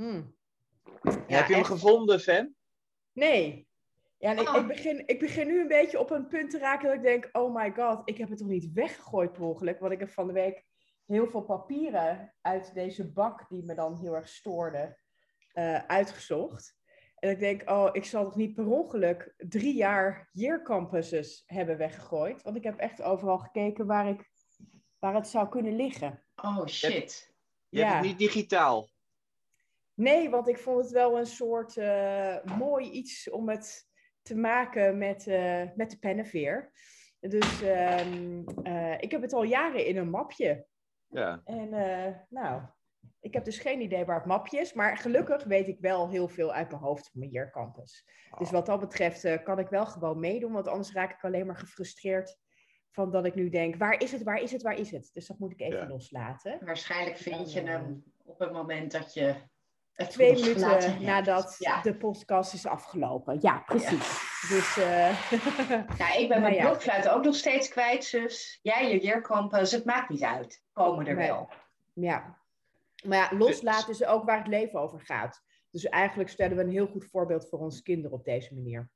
Mm. Heb je hem echt. gevonden, Fan? Nee. Ja, en ik, Oh. ik, begin, ik begin nu een beetje op een punt te raken dat ik denk, oh my god, ik heb het toch niet weggegooid per ongeluk. Want ik heb van de week heel veel papieren uit deze bak, die me dan heel erg stoorde, eh, uitgezocht. En ik denk, oh, ik zal toch niet per ongeluk drie jaar year campuses hebben weggegooid. Want ik heb echt overal gekeken waar, ik, waar het zou kunnen liggen. Oh shit. Je hebt het niet digitaal. Nee, want ik vond het wel een soort eh, mooi iets om het te maken met, eh, met de pennenveer. Dus ehm, eh, ik heb het al jaren in een mapje. Ja. En eh, nou, ik heb dus geen idee waar het mapje is. Maar gelukkig weet ik wel heel veel uit mijn hoofd van mijn Campus. Dus wat dat betreft eh, kan ik wel gewoon meedoen. Want anders raak ik alleen maar gefrustreerd van dat ik nu denk, waar is het, waar is het, waar is het? Dus dat moet ik even Ja. loslaten. Waarschijnlijk vind je Dan, hem op het moment dat je Twee minuten nadat Ja. de podcast is afgelopen. Ja, precies. Dus eh, Nou, ik ben mijn Nou blokfluit ook nog steeds kwijt, zus. Jij je leercampus, het maakt niet uit. Komen er Nee. wel. ja. Maar ja, loslaten is ook waar het leven over gaat. Dus eigenlijk stellen we een heel goed voorbeeld voor onze kinderen op deze manier.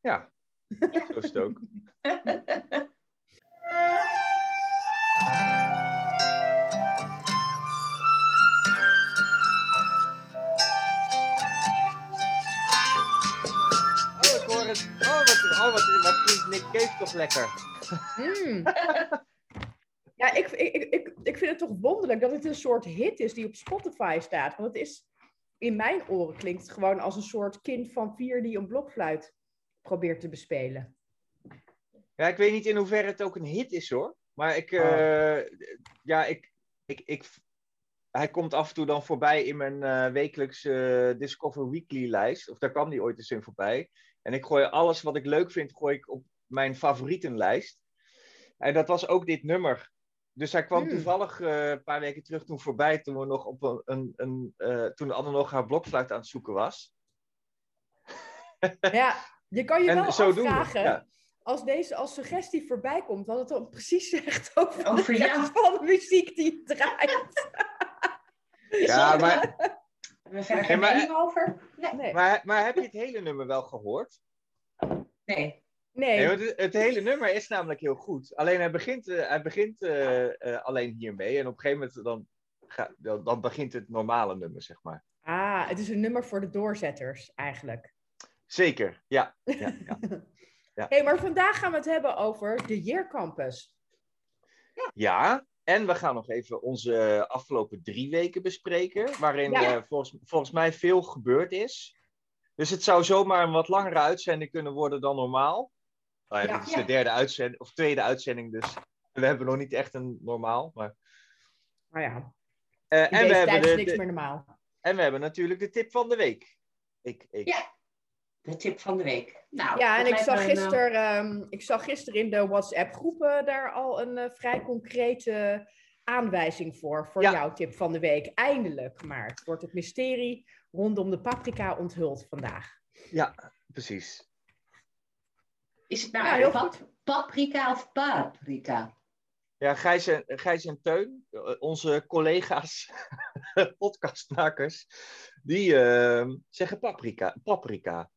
Ja, zo is het ook. Oh, wat, wat, Nick Cave toch lekker. Mm. Ja, ik, ik, ik, ik, vind het toch wonderlijk dat het een soort hit is die op Spotify staat. Want het is, in mijn oren klinkt het gewoon als een soort kind van vier die een blokfluit probeert te bespelen. Ja, ik weet niet in hoeverre het ook een hit is hoor. Maar ik, Oh. eh, ja, ik, ik, ik, hij komt af en toe dan voorbij in mijn eh, wekelijkse Discover Weekly lijst. Of daar kwam die ooit eens in voorbij. En ik gooi alles wat ik leuk vind, gooi ik op mijn favorietenlijst. En dat was ook dit nummer. Dus hij kwam Hmm. toevallig eh, een paar weken terug toen voorbij, toen we nog op een, een, een eh, toen Anne nog haar blokfluit aan het zoeken was. Ja, je kan je En wel afvragen, ja. als deze als suggestie voorbij komt, wat het dan precies zegt over, Over de van de muziek die je draait. Ja, maar, Hebben we verder geen Nee, mening over? Nee. Nee, maar, maar heb je het hele nummer wel gehoord? nee. nee. Nee, want het, het hele nummer is namelijk heel goed. Alleen hij begint, eh, hij begint eh, eh, alleen hiermee. En op een gegeven moment dan, ga, dan, dan begint het normale nummer, zeg maar. Ah, het is een nummer voor de doorzetters eigenlijk. Zeker, ja. ja, ja. Ja. hey, maar vandaag gaan we het hebben over de Year Campus. ja, en we gaan nog even onze afgelopen drie weken bespreken. Waarin Ja. eh, volgens, volgens mij veel gebeurd is. Dus het zou zomaar een wat langere uitzending kunnen worden dan normaal. Nou ja, Ja. dit is Ja. de derde uitzending, of tweede uitzending, dus we hebben nog niet echt een normaal. Maar, Maar ja, Eh, in en, we hebben niks de- meer normaal. en we hebben natuurlijk de tip van de week. Ik, ik. Ja. De tip van de week. Nou, Ja, en ik zag, eh, gisteren, ehm, ik zag gisteren in de WhatsApp-groepen daar al een eh, vrij concrete aanwijzing voor, voor Ja. jouw tip van de week. Eindelijk, maar het wordt het mysterie rondom de paprika onthuld vandaag. Ja, precies. Is het nou Ja, heel pap- paprika of paprika? Ja, Gijs en, Gijs en Teun, eh, onze collega's, podcastmakers, die eh, zeggen paprika. paprika.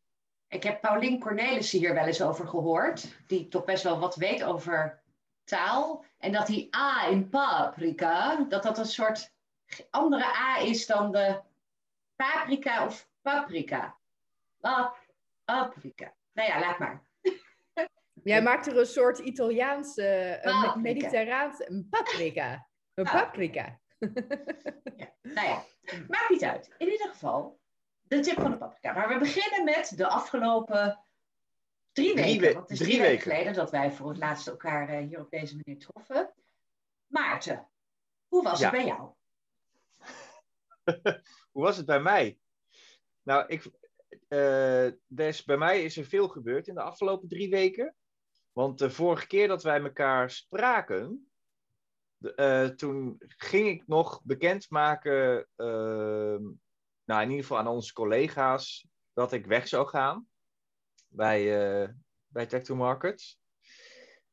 Ik heb Paulien Cornelissen hier wel eens over gehoord. Die toch best wel wat weet over taal. En dat die A in paprika, dat dat een soort andere A is dan de paprika of paprika. Pa- Paprika. Nou ja, laat maar. Jij maakt er een soort Italiaanse, Paprika. mediterraanse een paprika. Een paprika. Ja. Nou ja, maakt niet uit. In ieder geval, de tip van de paprika. Maar we beginnen met de afgelopen drie Drie weken. we- want het is drie drie weken geleden dat wij voor het laatst elkaar eh, hier op deze manier troffen. Maarten, hoe was Ja. het bij jou? Hoe was het bij mij? Nou, ik, dus bij mij is er veel gebeurd in de afgelopen drie weken. Want de vorige keer dat wij elkaar spraken, de- eh, toen ging ik nog bekendmaken, ehm nou in ieder geval aan onze collega's, dat ik weg zou gaan bij, eh bij Tech to Markets.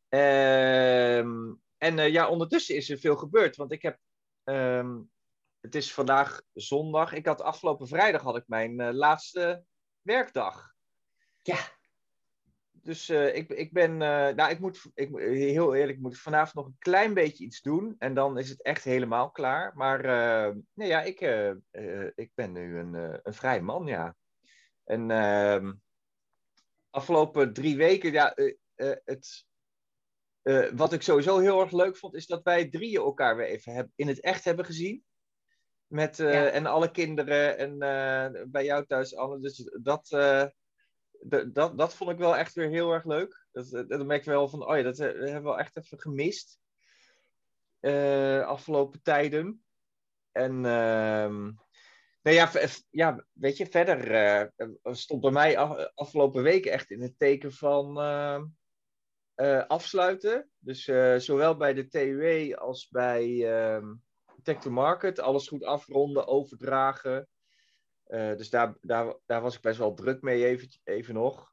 Ehm, en eh, ja, ondertussen is er veel gebeurd, want ik heb ehm, het is vandaag zondag. Ik had afgelopen vrijdag had ik mijn eh, laatste werkdag. Ja. Dus eh, ik, ik ben, eh, nou, ik moet, ik, heel eerlijk, ik moet vanavond nog een klein beetje iets doen. En dan is het echt helemaal klaar. Maar eh, nee, ja, ik, ik ben nu een, een vrij man, ja. En ehm, afgelopen drie weken, ja, het, wat ik sowieso heel erg leuk vond, is dat wij drieën elkaar weer even heb, in het echt hebben gezien. Met, eh, Ja. En alle kinderen en bij jou thuis, Anne. Dus dat, dat, dat vond ik wel echt weer heel erg leuk. Dat, dat merk ik wel van, oh ja, dat eh, hebben we wel echt even gemist. eh, afgelopen tijden. En ehm, nou ja, ja, weet je, verder eh, stond bij mij af- afgelopen weken echt in het teken van ehm, eh, afsluiten. Dus zowel bij de TUE als bij ehm Tech to Market, alles goed afronden, overdragen. Eh, dus daar, daar, daar was ik best wel druk mee even, even nog.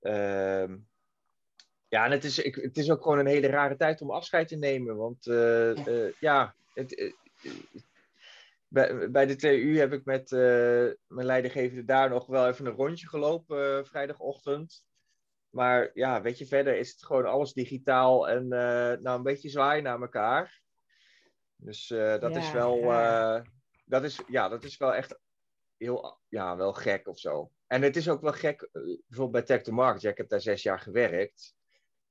Ehm, ja, en het is, ik, het is ook gewoon een hele rare tijd om afscheid te nemen. Want eh, Ja. eh, ja, het, bij, bij de TU heb ik met mijn leidinggevende daar nog wel even een rondje gelopen vrijdagochtend. Maar ja, weet je, verder is het gewoon alles digitaal en nou een beetje zwaai naar elkaar. Dus dat is wel, dat is, ja, dat is wel echt heel, ja, wel gek of zo. En het is ook wel gek, eh, bijvoorbeeld bij Tech to Market. Ja, ik heb daar zes jaar gewerkt.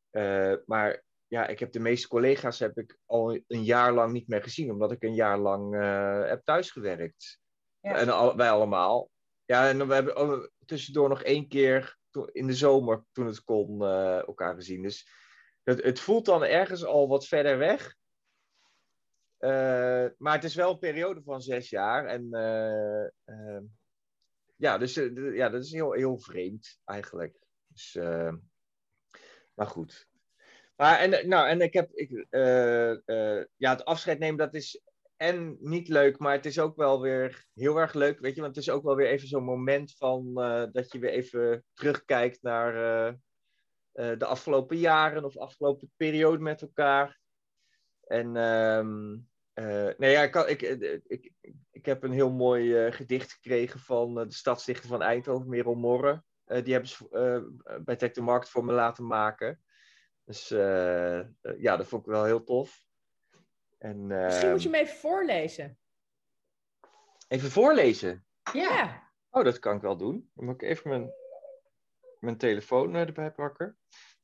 Eh, maar ja, ik heb de meeste collega's heb ik al een jaar lang niet meer gezien, omdat ik een jaar lang eh, heb thuisgewerkt. Ja. En al, wij allemaal. Ja, en we hebben tussendoor nog één keer to- in de zomer, toen het kon, elkaar gezien. Dus het, het voelt dan ergens al wat verder weg. Eh, maar het is wel een periode van zes jaar. En eh, eh, ja, dus eh, ja, dat is heel, heel vreemd eigenlijk. Dus, eh, maar goed. Maar en, nou, en ik heb, ik, ja, het afscheid nemen, dat is en niet leuk, maar het is ook wel weer heel erg leuk, weet je, want het is ook wel weer even zo'n moment van dat je weer even terugkijkt naar de afgelopen jaren of afgelopen periode met elkaar. En ehm, eh, nee, ja, ik, kan- ik, eh, ik, ik heb een heel mooi eh, gedicht gekregen van eh, de stadsdichter van Eindhoven, Merel Morre. Eh, die hebben ze eh, bij Tech de Markt voor me laten maken. Dus eh, eh, ja, dat vond ik wel heel tof. En, Misschien moet je hem even voorlezen. Even voorlezen. Ja. Ja. Oh, dat kan ik wel doen. Dan moet ik even mijn, mijn telefoon eh, erbij pakken.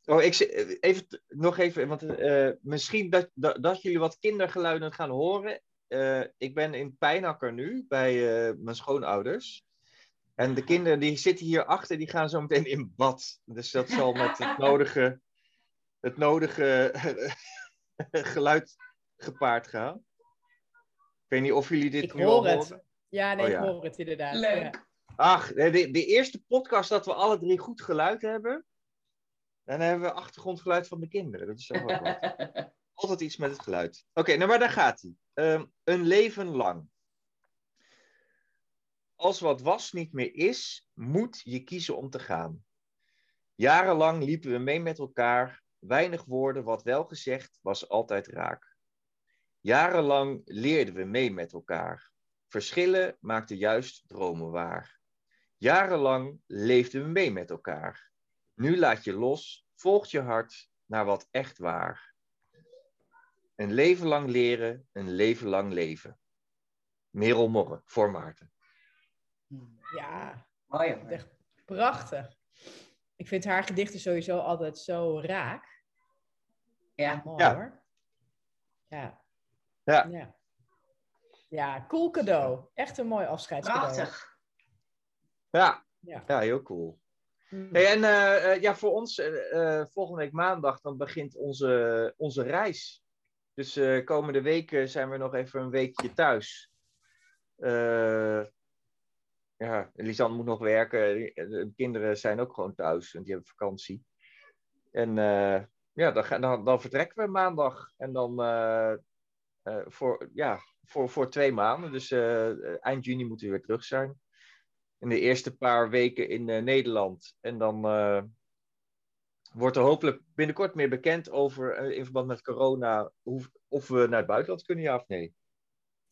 Oh, ik, eh, even, nog even, want eh, misschien dat, dat, dat jullie wat kindergeluiden gaan horen. Eh, ik ben in Pijnakker nu, bij eh, mijn schoonouders. En de kinderen die zitten hier achter, die gaan zo meteen in bad. Dus dat zal met het nodige, het nodige geluid gepaard gaan. Ik weet niet of jullie dit Ik nu hoor al het. horen. Ja, nee, Oh, ja. ik hoor het inderdaad. Leuk. Ja. Ach, de, de eerste podcast dat we alle drie goed geluid hebben. Dan hebben we achtergrondgeluid van de kinderen. Dat is ook wel wat. Altijd iets met het geluid. Oké, nou maar daar gaat hij. Ehm, een leven lang. Als wat was niet meer is, moet je kiezen om te gaan. Jarenlang liepen we mee met elkaar. Weinig woorden, wat wel gezegd, was altijd raak. Jarenlang leerden we mee met elkaar. Verschillen maakten juist dromen waar. Jarenlang leefden we mee met elkaar. Nu laat je los, volgt je hart naar wat echt waar. Een leven lang leren, een leven lang leven. Merel Morre, voor Maarten. ja, Mooi echt prachtig. Ik vind haar gedichten sowieso altijd zo raak. Ja. Mooi Ja. hoor. Ja. Ja. ja. Ja, cool cadeau. Echt een mooi afscheidscadeau. Prachtig. Ja, Ja. ja heel cool. Mm. Hey, en eh, eh, ja, voor ons, eh, volgende week maandag, dan begint onze, onze reis. Dus komende weken zijn we nog even een weekje thuis. Ja, Lisanne moet nog werken. De kinderen zijn ook gewoon thuis, want die hebben vakantie. En ja, dan, dan, vertrekken we maandag. En dan voor, ja, voor, voor twee maanden. Dus eind juni moeten we weer terug zijn in de eerste paar weken in eh, Nederland. En dan eh, wordt er hopelijk binnenkort meer bekend over, eh, in verband met corona, hoe, of we naar het buitenland kunnen, ja of nee.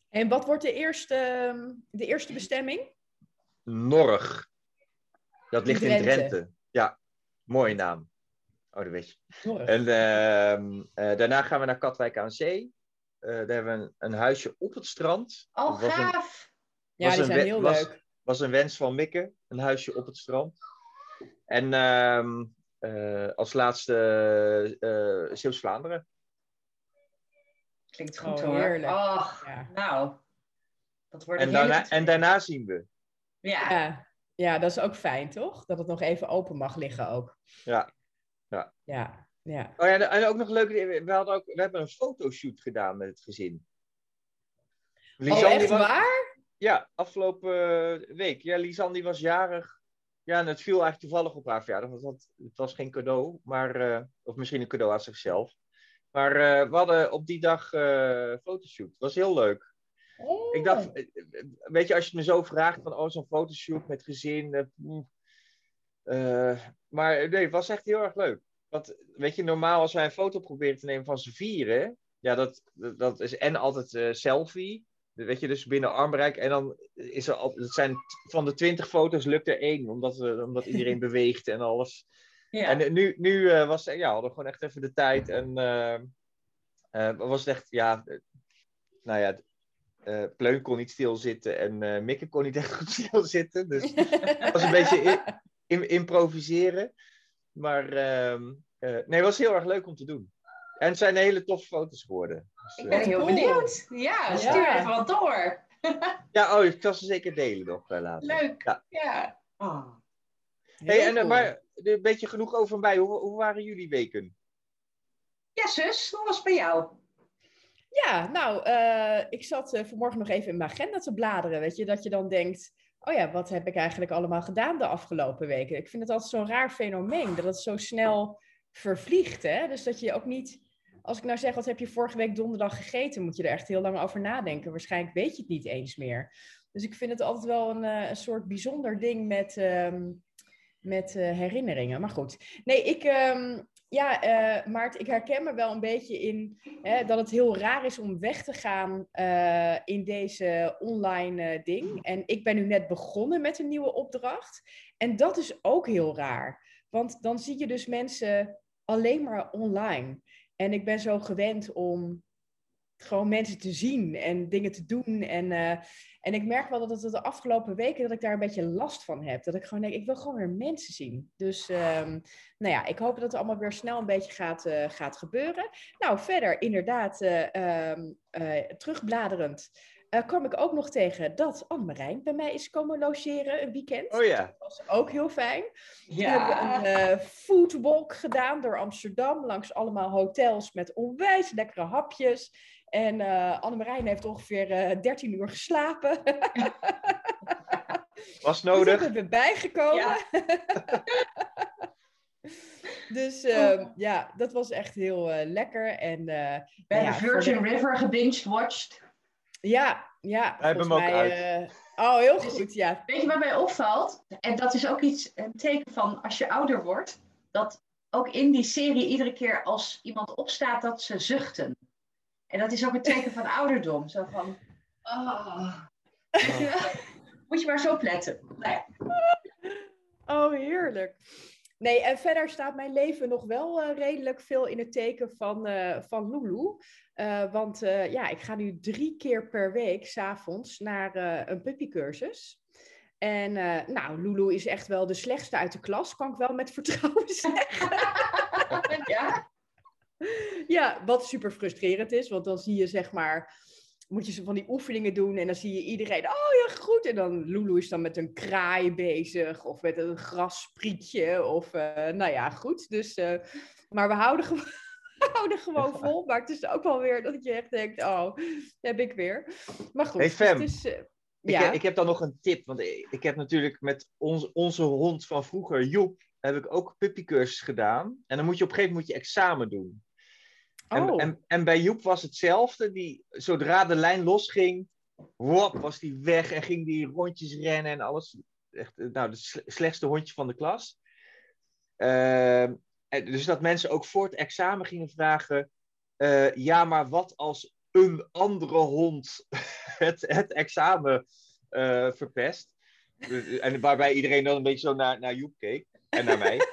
En wat wordt de eerste, ehm, de eerste bestemming? Norg. Dat ligt in Drenthe. Ja, mooie naam. Oh, dat weet je. Norg. En ehm, eh, daarna gaan we naar Katwijk aan Zee. Daar hebben we een, een huisje op het strand. Oh, een- gaaf. ja, die zijn heel was- leuk. Was een wens van Mikke, een huisje op het strand. En ehm, eh, als laatste eh Zeeuws-Vlaanderen. Klinkt goed Oh, hoor. heerlijk. Ja. nou. Dat wordt En daarna, en daarna zien we. Ja. Ja. ja, dat is ook fijn, toch? Dat het nog even open mag liggen ook. Ja. Ja, ja. Oh ja, en ook nog leuk, we, hadden ook, we hebben een fotoshoot gedaan met het gezin. Oh, Lisanne echt was- waar? Ja, afgelopen eh, week. Ja, Lisanne die was jarig. Ja, en het viel eigenlijk toevallig op haar verjaardag. Want het, het was geen cadeau, maar, eh, of misschien een cadeau aan zichzelf. Maar eh, we hadden op die dag eh fotoshoot. Het was heel leuk. Oh. Ik dacht, eh, eh, weet je, als je het me zo vraagt van, oh, zo'n fotoshoot met gezin. maar nee, het was echt heel erg leuk. Want, weet je, normaal als wij een foto proberen te nemen van z'n vieren, ja, dat, dat- is en altijd selfie. Weet je, dus binnen armbereik. En dan is er al, het zijn van de twintig foto's lukt er één, omdat, we, omdat iedereen beweegt en alles. Ja. En eh, nu, nu eh, was, ja, hadden we gewoon echt even de tijd. En eh, eh, was het echt, ja, eh, nou ja, eh Pleun kon niet stilzitten en eh Mikke kon niet echt goed stilzitten. Dus het was een beetje improviseren. Maar ehm, eh, nee, het was heel erg leuk om te doen. En het zijn hele toffe foto's geworden. Dus, Ik eh, ben heel cool. benieuwd. Ja, Ja. stuur even wat door. ja, oh, ik zal ze zeker delen nog eh, later. Leuk. Ja. Ja. Oh. Hey, en, eh, cool. maar een beetje genoeg over mij. Hoe, hoe waren jullie weken? Ja, zus, hoe was het bij jou? Ja, nou, eh, ik zat eh, vanmorgen nog even in mijn agenda te bladeren. Weet je, dat je dan denkt: oh ja, wat heb ik eigenlijk allemaal gedaan de afgelopen weken? Ik vind het altijd zo'n raar fenomeen dat het zo snel vervliegt. Hè? Dus dat je ook niet. Als ik nou zeg, wat heb je vorige week donderdag gegeten, moet je er echt heel lang over nadenken. Waarschijnlijk weet je het niet eens meer. Dus ik vind het altijd wel een, eh, een soort bijzonder ding met, ehm, met eh, herinneringen. Maar goed. Nee, ik, ehm, ja, eh Maart, ik herken me wel een beetje in hè, dat het heel raar is om weg te gaan in deze online ding. En ik ben nu net begonnen met een nieuwe opdracht. En dat is ook heel raar. Want dan zie je dus mensen alleen maar online. En ik ben zo gewend om gewoon mensen te zien en dingen te doen. En, eh, en ik merk wel dat het de afgelopen weken dat ik daar een beetje last van heb. Dat ik gewoon denk, ik wil gewoon weer mensen zien. Dus ehm, nou ja, ik hoop dat het allemaal weer snel een beetje gaat, eh, gaat gebeuren. Nou, verder inderdaad, eh, ehm, eh, terugbladerend, eh, kwam ik ook nog tegen dat Anne-Marijn bij mij is komen logeren een weekend. Oh ja. Dat was ook heel fijn. We Ja. hebben een eh foodwalk gedaan door Amsterdam, langs allemaal hotels met onwijs lekkere hapjes. En eh Annemarijn heeft ongeveer eh 13 uur geslapen. Was Dus nodig. ik ben bijgekomen. Ja. dus ja, dat was echt heel eh, lekker. En eh, Bij ja, de voor Virgin de- River gebinged-watched. Ja, ja. Wij hebben hem ook mij, eh, oh, heel Dus- goed, ja. Weet je wat mij opvalt? En dat is ook iets, een teken van als je ouder wordt, dat ook in die serie iedere keer als iemand opstaat, dat ze zuchten. En dat is ook een teken van ouderdom. Zo van, oh. Moet je maar zo opletten. Nou ja. Oh, heerlijk. Nee, en verder staat mijn leven nog wel eh, redelijk veel in het teken van, eh, van Lulu. Eh, want eh, ja, ik ga nu drie keer per week s'avonds naar eh, een puppycursus. En nou, Lulu is echt wel de slechtste uit de klas, kan ik wel met vertrouwen zeggen. ja? Ja, wat super frustrerend is, want dan zie je zeg maar, moet je zo van die oefeningen doen en dan zie je iedereen, oh ja, goed. En dan Lulu is dan met een kraai bezig of met een grassprietje of, nou ja, goed. Dus, maar we houden, gewoon houden gewoon vol, maar het is ook wel weer dat je echt denkt, oh, heb ik weer. Maar goed, Hey, Fem. eh, Ik, ja. heb, ik heb dan nog een tip. Want ik, heb natuurlijk met ons, onze hond van vroeger, Joep, heb ik ook puppycursus gedaan. En dan moet je op een gegeven moment moet je examen doen. En, Oh. en, en bij Joep was hetzelfde. Die, zodra de lijn losging, wop, was die weg en ging die rondjes rennen en alles. Echt, eh, nou, het sle- slechtste hondje van de klas. Ehm, en dus dat mensen ook voor het examen gingen vragen: eh, ja, maar wat als een andere hond het, het examen eh, verpest. En waarbij iedereen dan een beetje zo naar, naar Joep keek en naar mij.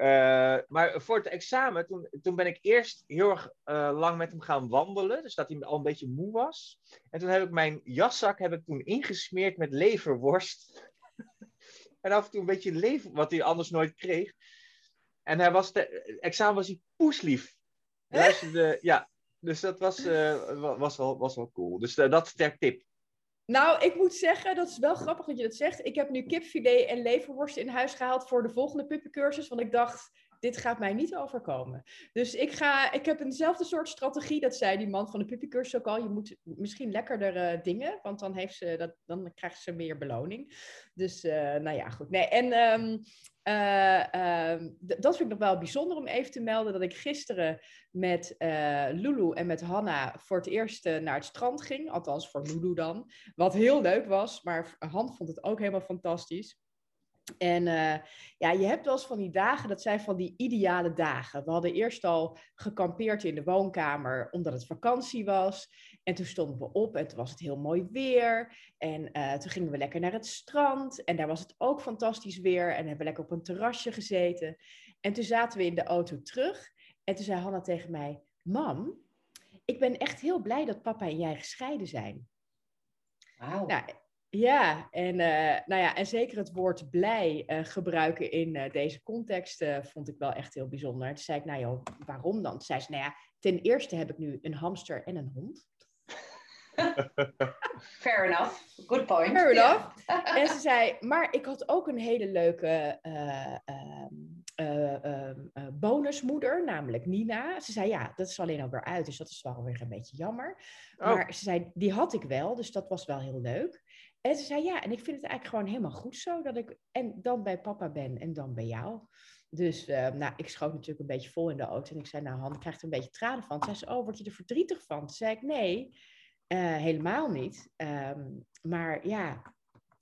Eh, maar voor het examen, toen, toen ben ik eerst heel erg lang met hem gaan wandelen. Dus dat hij al een beetje moe was. En toen heb ik mijn jaszak heb ik toen ingesmeerd met leverworst. en af en toe een beetje lever, wat hij anders nooit kreeg. En hij was de, examen was hij poeslief. Luisterde, ja, dus dat was, uh, was, wel, was wel cool. Dus uh, dat is ter tip. Nou, ik moet zeggen, dat is wel grappig dat je dat zegt. Ik heb nu kipfilet en leverworst in huis gehaald voor de volgende puppencursus. Want ik dacht, dit gaat mij niet overkomen. Dus ik, ga, ik heb eenzelfde soort strategie. Dat zei die man van de puppencursus ook al. Je moet misschien lekkerder uh, dingen, want dan, heeft ze dat, dan krijgt ze meer beloning. Dus, uh, nou ja, goed. Nee, en um, uh, um, dat vind ik nog wel bijzonder om even te melden. Dat ik gisteren met Lulu en met Hanna voor het eerst naar het strand ging. Althans, voor Lulu dan. Wat heel leuk was, maar Han vond het ook helemaal fantastisch. En uh, ja, je hebt wel eens van die dagen, dat zijn van die ideale dagen. We hadden eerst al gekampeerd in de woonkamer, omdat het vakantie was. En toen stonden we op en toen was het heel mooi weer. En uh, toen gingen we lekker naar het strand. En daar was het ook fantastisch weer. En hebben we lekker op een terrasje gezeten. En toen zaten we in de auto terug. En toen zei Hanna tegen mij, mam, ik ben echt heel blij dat papa en jij gescheiden zijn. Wauw. Nou, ja, en, uh, nou ja, en zeker het woord blij uh, gebruiken in uh, deze context vond ik wel echt heel bijzonder. Toen zei ik, nou joh, waarom dan? Toen zei ze, nou ja, ten eerste heb ik nu een hamster en een hond. Fair enough. Good point. Fair enough. Yeah. en ze zei, maar ik had ook een hele leuke um, bonusmoeder, namelijk Nina. Ze zei, ja, dat is alleen alweer uit, dus dat is wel weer een beetje jammer. Oh. Maar ze zei, die had ik wel, dus dat was wel heel leuk. En ze zei, ja, en ik vind het eigenlijk gewoon helemaal goed zo dat ik en dan bij papa ben en dan bij jou. Dus uh, nou, ik schoot natuurlijk een beetje vol in de auto. En ik zei, nou, Han, krijgt er een beetje tranen van. Toen zei ze, oh, word je er verdrietig van? Toen zei ik, nee, uh, helemaal niet. Um, maar ja,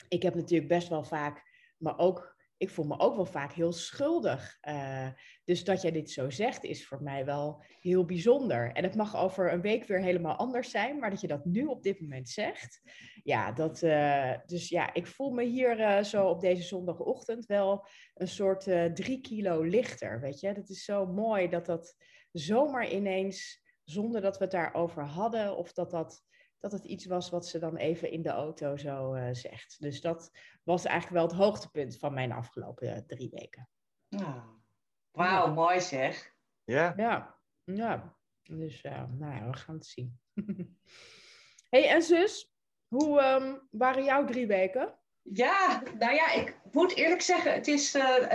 ik heb natuurlijk best wel vaak, maar ook ik voel me ook wel vaak heel schuldig. Uh, dus dat jij dit zo zegt, is voor mij wel heel bijzonder. En het mag over een week weer helemaal anders zijn, maar dat je dat nu op dit moment zegt. Ja, dat, uh, dus ja, ik voel me hier uh, zo op deze zondagochtend wel een soort drie kilo lichter. Weet je, dat is zo mooi dat dat zomaar ineens, zonder dat we het daarover hadden, of dat dat dat het iets was wat ze dan even in de auto zo zegt. Dus dat was eigenlijk wel het hoogtepunt van mijn afgelopen uh, drie weken. Oh. Wauw, ja. mooi zeg. Ja. Ja, ja. Dus uh, nou ja, we gaan het zien. hey, en zus, hoe um, waren jouw drie weken? Ja, nou ja, ik moet eerlijk zeggen, het is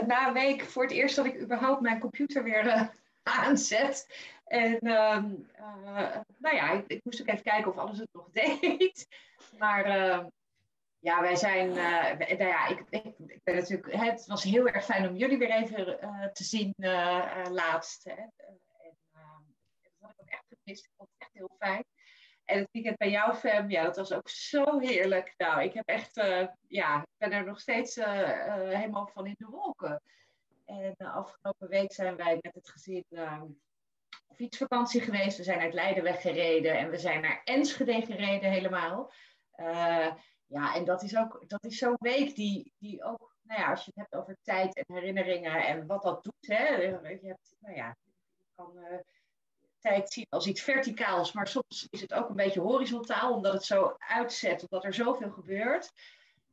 na een week voor het eerst dat ik überhaupt mijn computer weer aanzet. En um, uh, nou ja, ik, ik, moest ook even kijken of alles het nog deed. Maar uh, ja, wij zijn, uh, nou ja, ik, ik, ben natuurlijk, het was heel erg fijn om jullie weer even te zien laatst. Hè. En, dat had ik ook echt gemist. Ik vond het echt heel fijn. En het weekend bij jou, Fem, ja, dat was ook zo heerlijk. Nou, ik heb echt, ja, ik ben er nog steeds helemaal van in de wolken. En afgelopen week zijn wij met het gezin ehm, fietsvakantie geweest. We zijn uit Leiden weggereden en we zijn naar Enschede gereden helemaal. Ja, en dat is ook dat is zo'n week die, die ook, nou ja, als je het hebt over tijd en herinneringen en wat dat doet. Hè, je hebt, nou ja, je kan uh, tijd zien als iets verticaals, maar soms is het ook een beetje horizontaal, omdat het zo uitzet, omdat er zoveel gebeurt.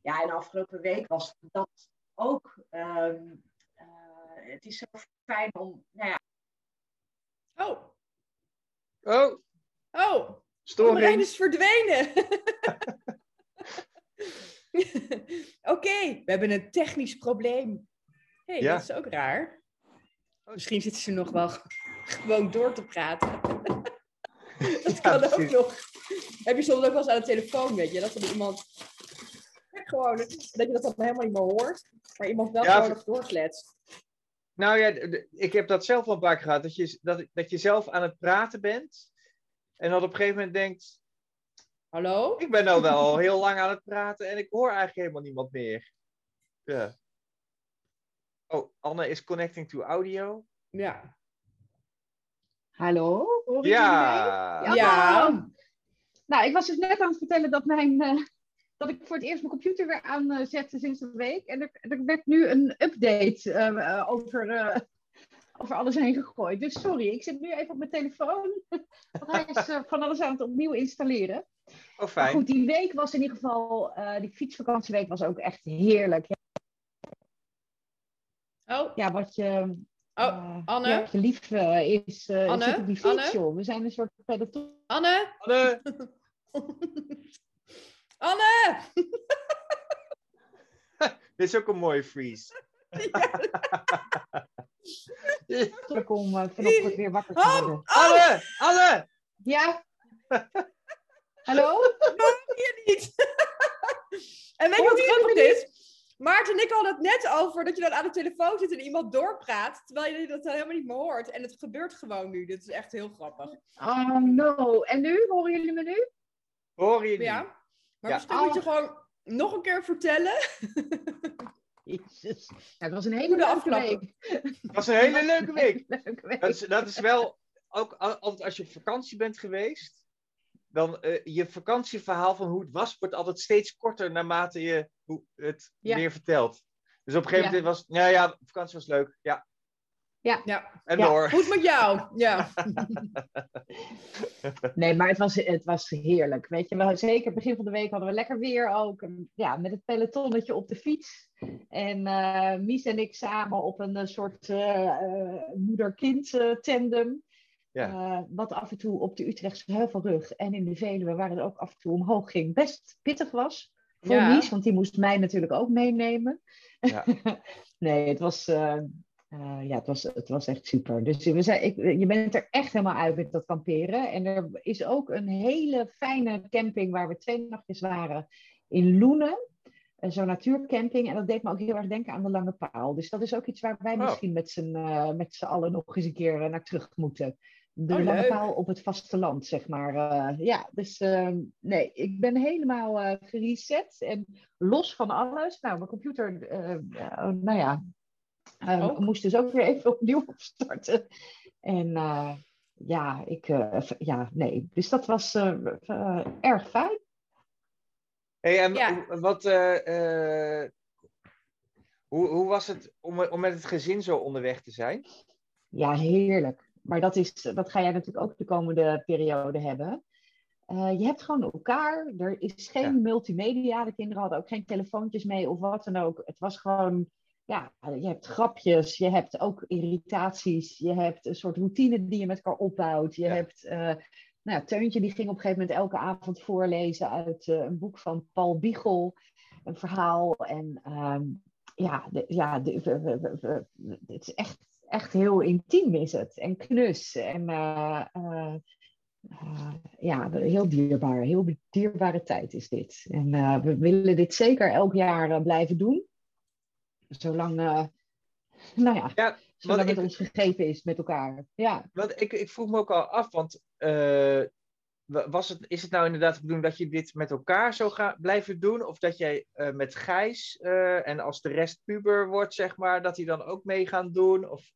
Ja, en de afgelopen week was dat ook. Um, uh, het is zo fijn om, nou ja, Oh. Oh. Oh. Storing. Marijn is verdwenen. Oké, okay, we hebben een technisch probleem. Hé, hey, ja. dat is ook raar. Misschien zitten ze nog wel gewoon door te praten. dat kan ja, ook nog. Heb je soms ook wel eens aan de telefoon, weet je, dat er iemand gewoon, dat je dat dan helemaal niet meer hoort, maar iemand wel ja, gewoon nog doorkletst. Nou ja, ik heb dat zelf al een paar keer gehad. Dat je, dat, dat je zelf aan het praten bent. En dat op een gegeven moment denkt... Hallo? Ik ben nou wel al heel lang aan het praten en ik hoor eigenlijk helemaal niemand meer. Ja. Oh, Anne is connecting to audio. Ja. Hallo? Ja. ja. nou, ik was dus net aan het vertellen dat, mijn, eh, dat ik voor het eerst mijn computer weer aanzette sinds een week. En er, er werd nu een update eh, over, eh, over alles heen gegooid. Dus sorry, ik zit nu even op mijn telefoon. Want hij is eh, van alles aan het opnieuw installeren. Oh, Maar fijn. goed, die week was in ieder geval, eh, die fietsvakantieweek was ook echt heerlijk. Ja, Oh, Ja, wat je, oh, eh, Anne? ja, wat je lief eh, is, eh, Anne? zit op die fiets, Anne? joh. We zijn een soort peloton. Anne? Anne, Anne! dit is ook een mooie freeze. om uh, vanochtend weer wakker te worden. Anne, Anne! Ja? Hallo? hier niet. en weet je wat je grappig is? Maarten en ik hadden het net over dat je dan aan de telefoon zit en iemand doorpraat, terwijl je dat helemaal niet meer hoort. En het gebeurt gewoon nu. Dit is echt heel grappig. Oh no. En nu? Horen jullie me nu? Hoor je niet? Ja? Maar Ja. misschien moet je gewoon nog een keer vertellen. Jezus. Ja, het was een hele Goede leuke afklappen. week. Het was een hele leuke week. Leuke week. Dat is, dat is wel, ook als je op vakantie bent geweest, dan eh, je vakantieverhaal van hoe het was, wordt altijd steeds korter naarmate je hoe het Ja. meer vertelt. Dus op een gegeven Ja. moment was, ja, ja, vakantie was leuk. Ja, Ja, en Ja. door. goed met jou. Ja. Nee, maar het was, het was heerlijk. Weet je wel, zeker begin van de week hadden we lekker weer ook. En Ja, met het pelotonnetje op de fiets. En eh, Mies en ik samen op een eh, soort moeder-kind eh, tandem. Ja. Eh, wat af en toe op de Utrechtse Heuvelrug en in de Veluwe, waar het ook af en toe omhoog ging, best pittig was. Voor Ja. Mies, want die moest mij natuurlijk ook meenemen. Ja. nee, het was, eh, eh, ja, het, was, het was echt super. Dus we zijn, ik, je bent er echt helemaal uit met dat kamperen. En er is ook een hele fijne camping waar we twee nachtjes waren in Loenen. Zo'n natuurcamping. En dat deed me ook heel erg denken aan de Lange Paal. Dus dat is ook iets waar wij Oh. misschien met z'n eh, met z'n allen nog eens een keer naar terug moeten. De Oh, Lange leuk. Paal op het vasteland, zeg maar. Eh, ja, dus eh, nee, ik ben helemaal eh gereset en los van alles. Nou, mijn computer, eh, nou ja, eh, Ook? moest dus ook weer even opnieuw opstarten. En eh, ja, ik, ja, nee. Dus dat was erg fijn. Hey, en Ja. wat, eh, eh, hoe, hoe was het om, om met het gezin zo onderweg te zijn? Ja, heerlijk. Maar dat, is, dat ga jij natuurlijk ook de komende periode hebben. Eh, je hebt gewoon elkaar. Er is geen Ja. multimedia. De kinderen hadden ook geen telefoontjes mee of wat dan ook. Het was gewoon, ja, je hebt grapjes. Je hebt ook irritaties. Je hebt een soort routine die je met elkaar opbouwt. Je Ja. hebt, eh, nou ja, Teuntje die ging op een gegeven moment elke avond voorlezen uit eh, een boek van Paul Biegel. Een verhaal. En ehm, ja, de, ja de, we- we- we- we- het is echt, echt heel intiem is het. En knus. En eh, eh, eh, ja, heel dierbaar. Heel dierbare tijd is dit. En we willen dit zeker elk jaar blijven doen. Zolang, nou ja, Ja, zolang ik- het ons gegeven is met elkaar. Ja. Want ik, ik vroeg me ook al af, want wa- was het, is het nou inderdaad de bedoeling dat je dit met elkaar zou gaan blijven doen? Of dat jij met Gijs en als de rest puber wordt, zeg maar, dat die dan ook mee gaan doen? Of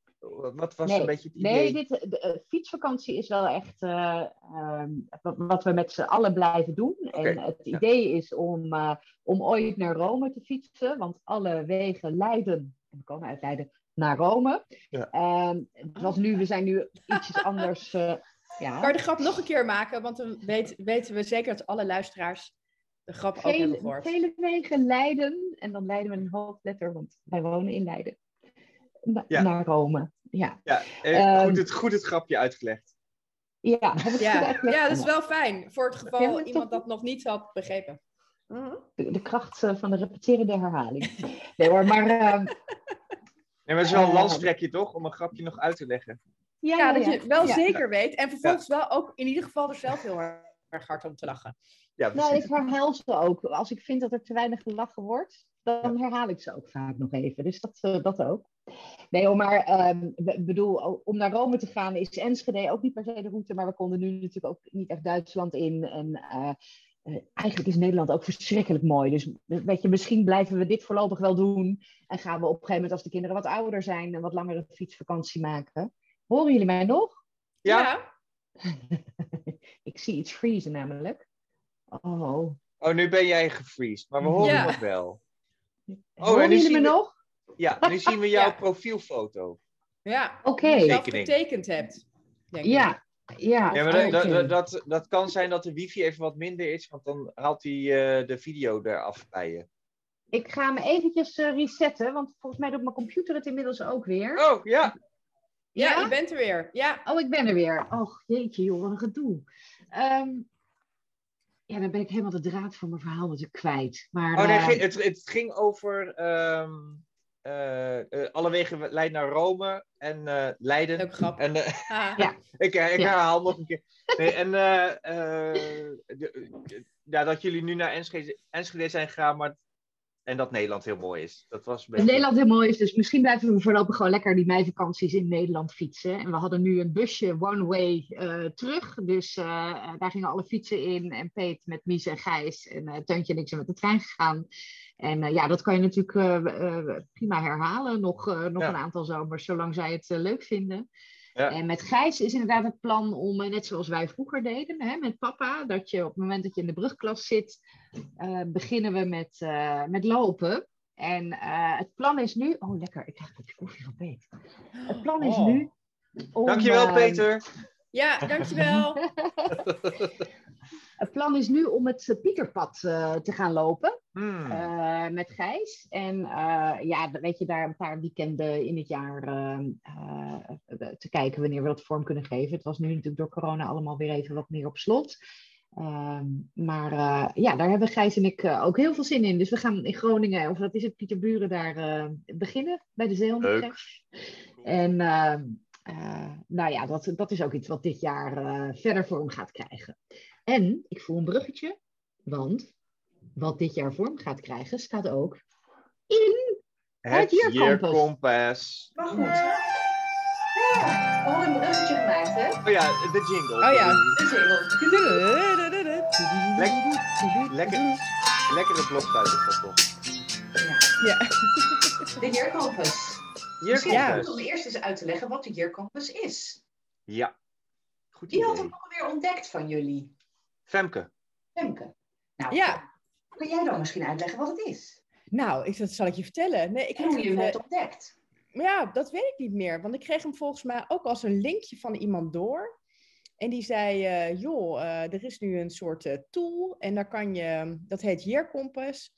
wat was Nee, een beetje het idee? Nee, dit, de, eh, fietsvakantie is wel echt eh, ehm, wat, we met z'n allen blijven doen. En het ja. idee is om, eh, om ooit naar Rome te fietsen, want alle wegen leiden, en we komen uit Leiden, naar Rome. Ja. Ehm, het was nu, we zijn nu ietsjes anders. eh, ja. Kan je de grap nog een keer maken? Want dan weet, weten we zeker dat alle luisteraars de grap ook hebben Vele, gehoord. vele wegen leiden, en dan leiden we een hoofdletter, want wij wonen in Leiden, na- Ja. naar Rome. Ja, Ja, eh, Ehm, goed, het, goed het grapje uitgelegd. ja, heb ik het goed Ja. uitgelegd? ja, dat is wel fijn. Voor het geval Ja, iemand dat nog niet had begrepen. Mhm. de, de kracht eh, van de repeterende herhaling. Nee hoor, maar... ehm, Nee, maar het is wel een eh, landstrekje toch, om een grapje nog uit te leggen. ja, Ja, ja, dat je het wel Ja. zeker weet. En vervolgens wel ook in ieder geval er zelf heel erg hard om te lachen. Ja, Nou, ik herhaal ze ook. Als ik vind dat er te weinig gelachen wordt, dan herhaal ik ze ook vaak nog even. Dus dat, dat ook. Nee hoor, maar ehm, ik bedoel, om naar Rome te gaan is Enschede ook niet per se de route, maar we konden nu natuurlijk ook niet echt Duitsland in. En eh, eh, eigenlijk is Nederland ook verschrikkelijk mooi. Dus weet je, misschien blijven we dit voorlopig wel doen. En gaan we op een gegeven moment, als de kinderen wat ouder zijn, een wat langere fietsvakantie maken. Horen jullie mij nog? Ja, ik zie iets vriezen namelijk. Oh. Oh, nu ben jij gefreezed, maar we horen Ja. nog wel. Horen en nu jullie me nog? Ja, nu zien we jouw Ja. profielfoto. Ja, Oké. die je zelf getekend hebt. Denk ik. Ja, ja. Ja, maar dat, dat, dat, dat kan zijn dat de wifi even wat minder is, want dan haalt hij eh, de video eraf bij je. Ik ga hem eventjes eh, resetten, want volgens mij doet mijn computer het inmiddels ook weer. Oh, ja. Ja, Ja? je bent er weer. Ja. Oh, ik ben er weer. Och, jeetje joh, wat een gedoe. Ehm, ja, dan ben ik helemaal de draad van mijn verhaal natuurlijk kwijt. Maar, Oh nee, eh, het, het ging over ehm, eh, eh, alle wegen leiden naar Rome en eh, Leiden. Leuk grap. En Ah. Ja. ik, ik Ja. herhaal nog een keer. Nee, en eh, eh, de- de- ja, dat jullie nu naar Enschede, Enschede zijn gegaan, maar en dat Nederland heel mooi is. Dat was beetje... Nederland heel mooi is, dus misschien blijven we voorlopig gewoon lekker die meivakanties in Nederland fietsen. En we hadden nu een busje one way eh, terug, dus eh, eh, daar gingen alle fietsen in. En Peet met Mies en Gijs en eh Teuntje en ik zijn met de trein gegaan. En ja, dat kan je natuurlijk prima herhalen, nog, nog Ja. een aantal zomers, zolang zij het leuk vinden. Ja. En met Gijs is inderdaad het plan om, eh, net zoals wij vroeger deden, hè, met papa, dat je op het moment dat je in de brugklas zit, eh, beginnen we met, eh, met lopen. En eh, het plan is nu. Oh, lekker, ik krijg een kopje koffie van Peet. Het plan is Oh. nu. Om, Dankjewel, Peter. Ja, dankjewel. Het plan is nu om het Pieterpad eh, te gaan lopen. Hmm. eh, met Gijs. En eh, ja, weet je, daar een paar weekenden in het jaar eh, eh, te kijken wanneer we dat vorm kunnen geven. Het was nu natuurlijk door corona allemaal weer even wat meer op slot. Ehm, maar eh, ja, daar hebben Gijs en ik eh, ook heel veel zin in. Dus we gaan in Groningen, of dat is het, Pieterburen, daar eh, beginnen bij de Zeehondencrash. En ehm, eh, nou ja, dat, dat is ook iets wat dit jaar eh, verder vorm gaat krijgen. En ik voel een bruggetje, want wat dit jaar vorm gaat krijgen, staat ook in. Het Year Compass. Maar goed. Ja, we hadden een bruggetje gemaakt, hè? Oh ja, de jingle. Oh ja. De jingle. Lekker, lekkere blokfluit is dat toch? Ja. De Year Compass. Year Misschien is het Compass. goed om eerst eens uit te leggen wat de Year Compass is. Ja. Goed Wie had idee. hem alweer ontdekt van jullie? Femke. Femke. Nou, Ja. kan jij dan misschien uitleggen wat het is? Nou, ik, dat zal ik je vertellen. Nee, ik En heb hoe je hem het, eh, ontdekt? Maar ja, dat weet ik niet meer. Want ik kreeg hem volgens mij ook als een linkje van iemand door. En die zei, eh, joh, eh, er is nu een soort eh, tool en daar kan je, dat heet Year Compass.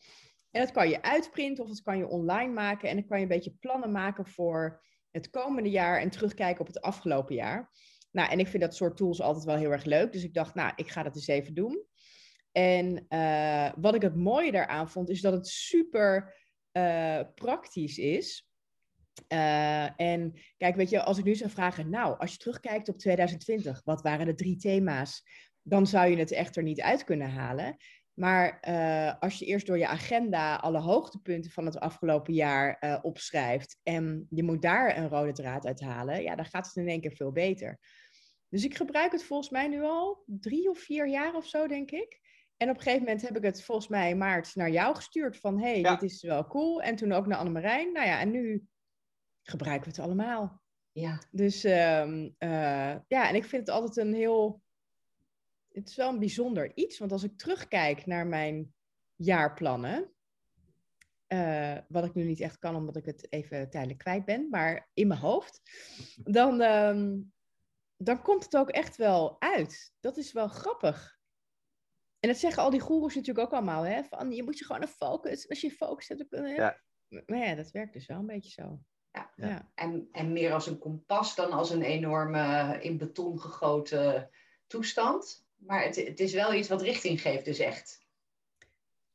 En dat kan je uitprinten of dat kan je online maken. En dan kan je een beetje plannen maken voor het komende jaar en terugkijken op het afgelopen jaar. Nou, en ik vind dat soort tools altijd wel heel erg leuk. Dus ik dacht, nou, ik ga dat eens even doen. En eh, wat ik het mooie daaraan vond, is dat het super eh, praktisch is. Eh, en kijk, weet je, als ik nu zou vragen, nou, als je terugkijkt op 2020, wat waren de drie thema's? Dan zou je het echt er niet uit kunnen halen. Maar als je eerst door je agenda alle hoogtepunten van het afgelopen jaar opschrijft en je moet daar een rode draad uit halen, ja, dan gaat het in één keer veel beter. Dus ik gebruik het volgens mij nu al drie of vier jaar of zo, denk ik. En op een gegeven moment heb ik het volgens mij in maart naar jou gestuurd van, hey, Ja. dit is wel cool. En toen ook naar Annemarijn. Nou ja, en nu gebruiken we het allemaal. Ja. Dus ehm, eh, ja, en ik vind het altijd een heel. Het is wel een bijzonder iets, want als ik terugkijk naar mijn jaarplannen, eh, wat ik nu niet echt kan omdat ik het even tijdelijk kwijt ben, maar in mijn hoofd, dan, ehm, dan komt het ook echt wel uit. Dat is wel grappig. En dat zeggen al die goeroes natuurlijk ook allemaal, hè? Van je moet je gewoon een focus. Als je focus hebt, dan kun je. Ja. Maar ja, dat werkt dus wel een beetje zo. Ja. ja. En, en meer als een kompas dan als een enorme in beton gegoten toestand. Maar het, het is wel iets wat richting geeft, dus echt.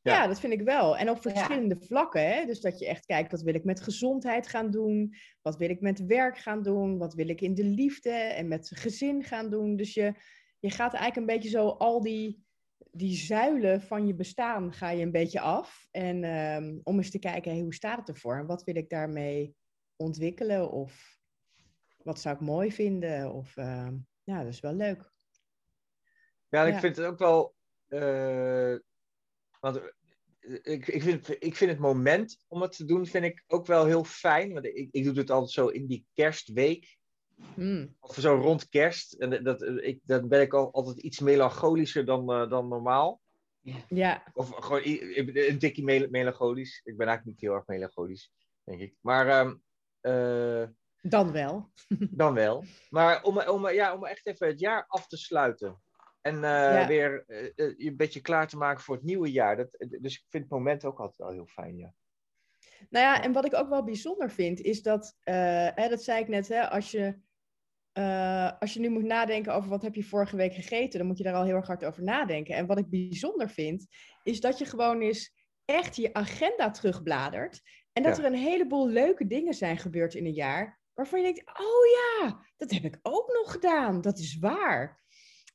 Ja. Ja. dat vind ik wel. En op Ja. verschillende vlakken. Hè? Dus dat je echt kijkt, wat wil ik met gezondheid gaan doen? Wat wil ik met werk gaan doen? Wat wil ik in de liefde en met gezin gaan doen? Dus je, je gaat eigenlijk een beetje zo al die, die zuilen van je bestaan ga je een beetje af. En ehm, om eens te kijken, hey, hoe staat het ervoor? En wat wil ik daarmee ontwikkelen? Of wat zou ik mooi vinden? Of ehm, ja, dat is wel leuk. Ja, en ik vind het ook wel. eh, want eh, ik, ik, vind, ik vind het moment om het te doen, vind ik ook wel heel fijn. Want ik, ik doe het altijd zo in die kerstweek. Hmm. Of zo rond kerst. En dat, ik, dan ben ik al, altijd iets melancholischer dan, eh, dan normaal. Ja, Of gewoon een tikje mel- melancholisch. Ik ben eigenlijk niet heel erg melancholisch, denk ik. Maar ehm, eh, dan wel. dan wel. Maar om, om, ja, om echt even het jaar af te sluiten. En eh, Ja. weer eh, eh, je een beetje klaar te maken voor het nieuwe jaar. Dat, dus ik vind het moment ook altijd wel heel fijn, ja. Nou ja, en wat ik ook wel bijzonder vind, is dat, hè, dat zei ik net, hè, als, je, als je nu moet nadenken over wat heb je vorige week gegeten, dan moet je daar al heel erg hard over nadenken. En wat ik bijzonder vind, is dat je gewoon eens echt je agenda terugbladert. En dat Ja. er een heleboel leuke dingen zijn gebeurd in een jaar, waarvan je denkt, oh ja, dat heb ik ook nog gedaan. Dat is waar.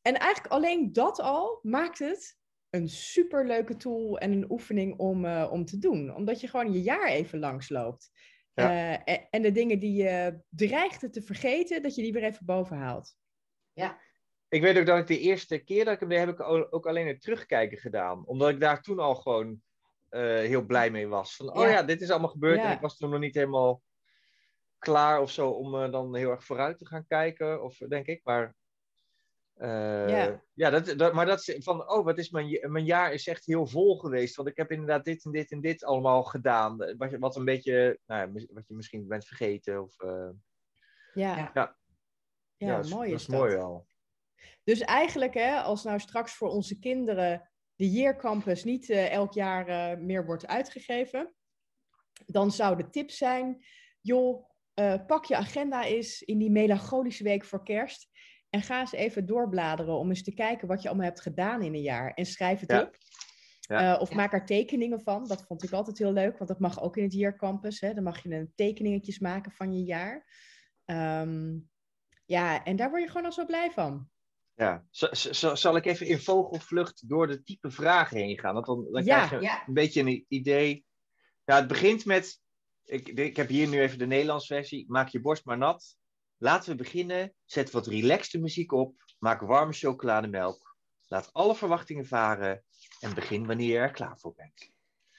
En eigenlijk alleen dat al maakt het een superleuke tool en een oefening om, eh, om te doen. Omdat je gewoon je jaar even langsloopt. Ja. Eh, en, en de dingen die je dreigde te vergeten, dat je die weer even boven haalt. Ik weet ook dat ik de eerste keer dat ik hem deed, heb ik ook alleen het terugkijken gedaan. Omdat ik daar toen al gewoon eh, heel blij mee was. Van, oh Ja. ja, dit is allemaal gebeurd. Ja. En ik was toen nog niet helemaal klaar of zo om eh, dan heel erg vooruit te gaan kijken. Of denk ik. Maar, eh, Ja. ja dat, dat, maar dat is van, oh, wat is mijn, mijn jaar is echt heel vol geweest. Want ik heb inderdaad dit en dit en dit allemaal gedaan. Wat, je- wat een beetje, nou, ja, wat je misschien bent vergeten. Of, eh, Ja, Ja. ja. ja, dat is- mooi dat is is dat. mooi wel. Dus eigenlijk, hè, als nou straks voor onze kinderen de Year Campus niet eh, elk jaar eh, meer wordt uitgegeven, dan zou de tip zijn, joh, eh, pak je agenda eens in die melancholische week voor kerst en ga eens even doorbladeren om eens te kijken wat je allemaal hebt gedaan in een jaar en schrijf het Ja. op. Ja. Eh, of Ja. maak er tekeningen van. Dat vond ik altijd heel leuk, want dat mag ook in het Year Campus. Hè. Dan mag je een tekeningetjes maken van je jaar. Ehm, ja, en daar word je gewoon al zo blij van. Ja, Z- zal ik even in vogelvlucht door de type vragen heen gaan? Want dan, dan Ja. krijg je Ja. een beetje een idee. Ja, het begint met, ik, ik heb hier nu even de Nederlandse versie. Maak je borst maar nat. Laten we beginnen. Zet wat relaxte muziek op. Maak warme chocolademelk. Laat alle verwachtingen varen. En begin wanneer je er klaar voor bent.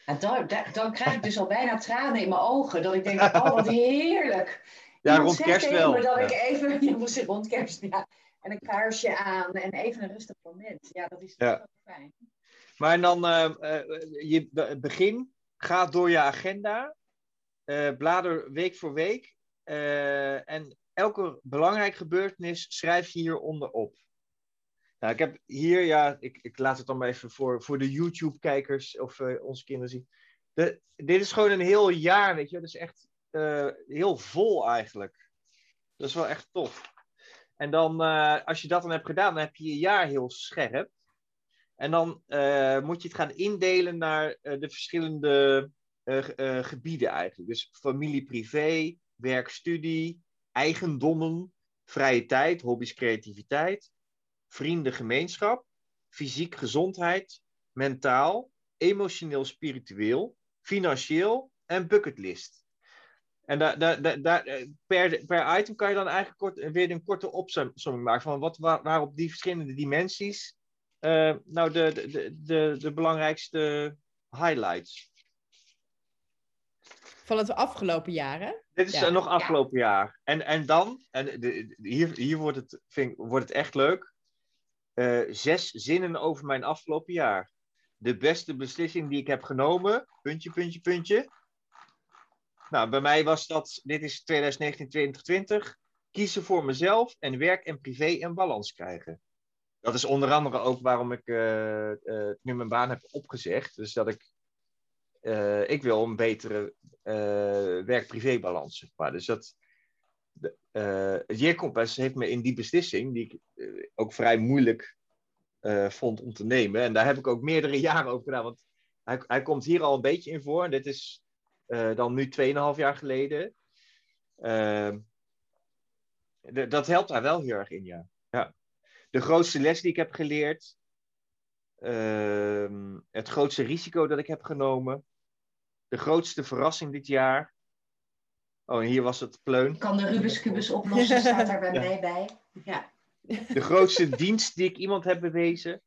En dan, dan, krijg ik dus al bijna tranen in mijn ogen. Dat ik denk, oh wat heerlijk. Ja, Iemand rond kerst wel. me dat Ja. ik even, ja, moest rond kerst, ja. En een kaarsje aan en even een rustig moment. Ja, dat is Ja. fijn. Maar dan, eh, eh, je be- begin, ga door je agenda, eh, blader week voor week. en elke belangrijke gebeurtenis schrijf je hieronder op. Nou, ik heb hier, ja, ik, ik laat het dan maar even voor, voor de YouTube-kijkers of eh, onze kinderen zien. De, dit is gewoon een heel jaar, weet je. Dat is echt eh, heel vol eigenlijk. Dat is wel echt tof. En dan, eh, als je dat dan hebt gedaan, dan heb je je jaar heel scherp. En dan moet je het gaan indelen naar de verschillende ge- gebieden eigenlijk. Dus familie, privé, werk, studie, eigendommen, vrije tijd, hobby's, creativiteit, vrienden, gemeenschap, fysiek, gezondheid, mentaal, emotioneel, spiritueel, financieel en bucketlist. En eh, per, per item kan je dan eigenlijk kort, weer een korte opzomming maken van wat, waar, waarop die verschillende dimensies eh, nou de, de, de, de, belangrijkste highlights. Van het afgelopen jaar, hè? Dit is Ja. nog afgelopen jaar. En, en dan, en de, hier, hier wordt, het, vind, wordt het echt leuk. Eh, zes zinnen over mijn afgelopen jaar. De beste beslissing die ik heb genomen. Puntje, puntje, puntje. Nou, bij mij was dat, dit is 2019-2020. Kiezen voor mezelf en werk en privé in balans krijgen. Dat is onder andere ook waarom ik eh, eh, nu mijn baan heb opgezegd. Dus dat ik, ik wil een betere werk-privé-balans, zeg maar. Dus dat, de, eh, Year heeft me in die beslissing, die ik eh, ook vrij moeilijk eh, vond om te nemen, en daar heb ik ook meerdere jaren over gedaan, want hij, hij komt hier al een beetje in voor, en dit is eh, dan nu 2,5 jaar geleden. Ehm, dat helpt daar wel heel erg in, ja. ja. De grootste les die ik heb geleerd, ehm, het grootste risico dat ik heb genomen, de grootste verrassing dit jaar. Oh, en hier was het pleun. Ik kan de Rubik's Cubus oplossen, staat daar bij Ja. mij bij. Ja. De grootste dienst die ik iemand heb bewezen.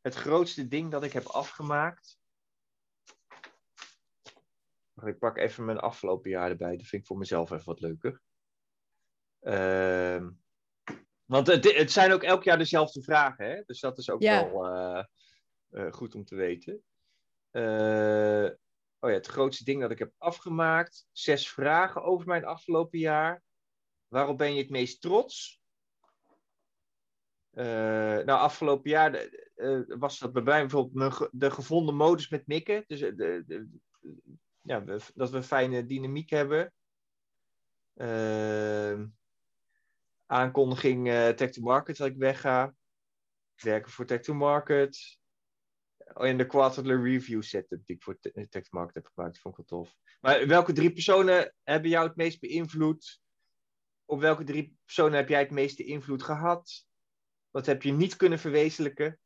Het grootste ding dat ik heb afgemaakt. Ik pak even mijn afgelopen jaar erbij. Dat vind ik voor mezelf even wat leuker. Ehm, want het, het zijn ook elk jaar dezelfde vragen. Hè? Dus dat is ook Ja. wel. eh, Eh, goed om te weten. Oh ja, het grootste ding dat ik heb afgemaakt. Zes vragen over mijn afgelopen jaar. Waarop ben je het meest trots? Eh, nou, afgelopen jaar eh, was dat bij mij bijvoorbeeld de gevonden modus met mikken. Dus eh, de, de- ja, dat we fijne dynamiek hebben. Ehm, aankondiging Tech to Market dat ik wegga. Werken voor Tech to Market. Oh, en de quarterly review setup die ik voor Te- Tech to Market heb gemaakt. Die vond ik tof. Maar welke drie personen hebben jou het meest beïnvloed? Op welke drie personen heb jij het meeste invloed gehad? Wat heb je niet kunnen verwezenlijken?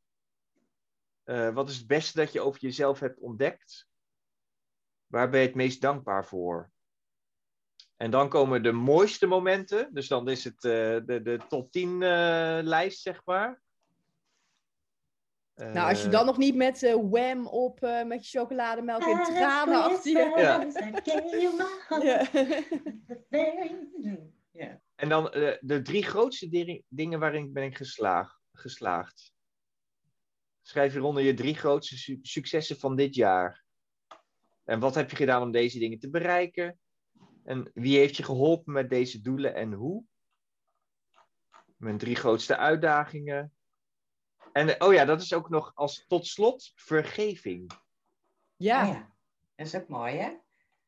Eh, wat is het beste dat je over jezelf hebt ontdekt? Waar ben je het meest dankbaar voor? En dan komen de mooiste momenten. Dus dan is het eh, de, de top 10 eh, lijst, zeg maar. Nou, als je Eh, dan nog niet met eh wham op eh, met je chocolademelk en tranen achter je... Ja. Ja. Ja. En dan eh, de drie grootste dingen waarin ben ik geslaagd. geslaagd. Schrijf hieronder je drie grootste su- successen van dit jaar. En wat heb je gedaan om deze dingen te bereiken? En wie heeft je geholpen met deze doelen en hoe? Mijn drie grootste uitdagingen. En eh, oh ja, dat is ook nog als tot slot vergeving. Ja. Oh ja. Dat is ook mooi, hè?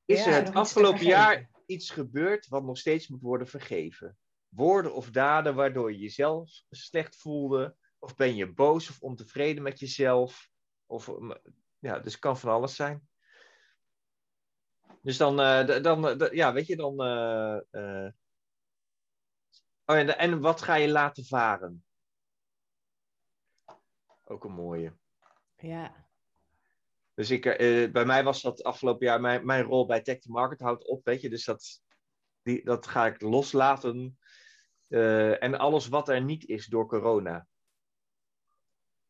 Is Ja, er het afgelopen jaar iets gebeurd wat nog steeds moet worden vergeven? Woorden of daden waardoor je jezelf slecht voelde? Of ben je boos of ontevreden met jezelf? Of, um, ja, dus het kan van alles zijn. Dus dan, eh, dan eh, ja, weet je, dan. eh, eh, Oh ja, en wat ga je laten varen? Ook een mooie. ja. Dus ik, eh, bij mij was dat afgelopen jaar, mijn, mijn rol bij Tech to Market houdt op, weet je. Dus dat, die, dat ga ik loslaten. Eh, en alles wat er niet is door corona.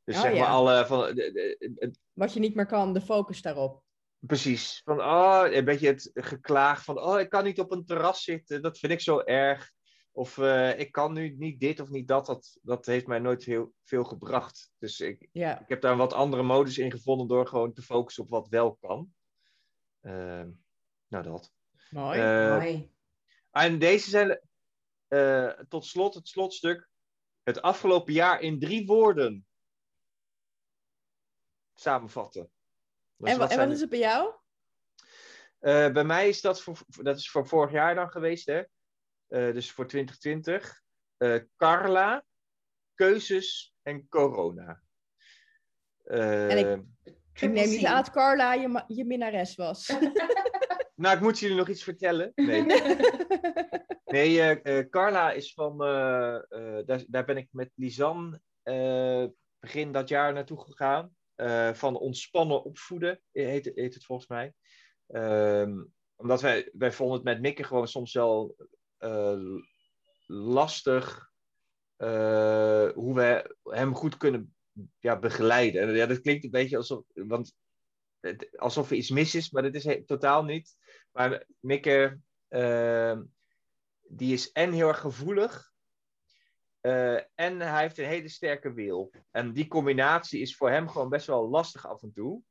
Dus Oh, zeg ja. maar alle van, de- de- de- Wat je niet meer kan, de focus daarop. precies. Van, oh, een beetje het geklaag van, oh, ik kan niet op een terras zitten. Dat vind ik zo erg. Of eh, ik kan nu niet dit of niet dat. Dat, dat heeft mij nooit heel veel gebracht. Dus ik, Ja. ik heb daar een wat andere modus in gevonden door gewoon te focussen op wat wel kan. Ehm, nou, dat. Mooi. Eh, mooi. en deze zijn eh, tot slot het slotstuk. Het afgelopen jaar in drie woorden samenvatten. Dus en, wa- en zijn wat is het bij jou? Eh, bij mij is dat voor, dat is voor vorig jaar dan geweest, hè? Eh, dus voor 2020. Eh, Carla, keuzes en corona. Eh, En ik- neem niet aan dat Carla je, je minnares was. Nou, ik moet jullie nog iets vertellen. Nee, nee eh, eh, Carla is van. eh, eh, daar, daar ben ik met Lisanne eh, begin dat jaar naartoe gegaan. Eh, van ontspannen opvoeden, heet, heet het volgens mij. Ehm, omdat wij, wij vonden het met Mikke gewoon soms wel lastig. eh, hoe we hem goed kunnen ja, begeleiden. En Ja, dat klinkt een beetje alsof. Want het- alsof er iets mis is, maar dat is totaal niet. Maar Mikke, ehm, die is en heel erg gevoelig. eh, en hij heeft een hele sterke wil. En die combinatie is voor hem gewoon best wel lastig af en toe.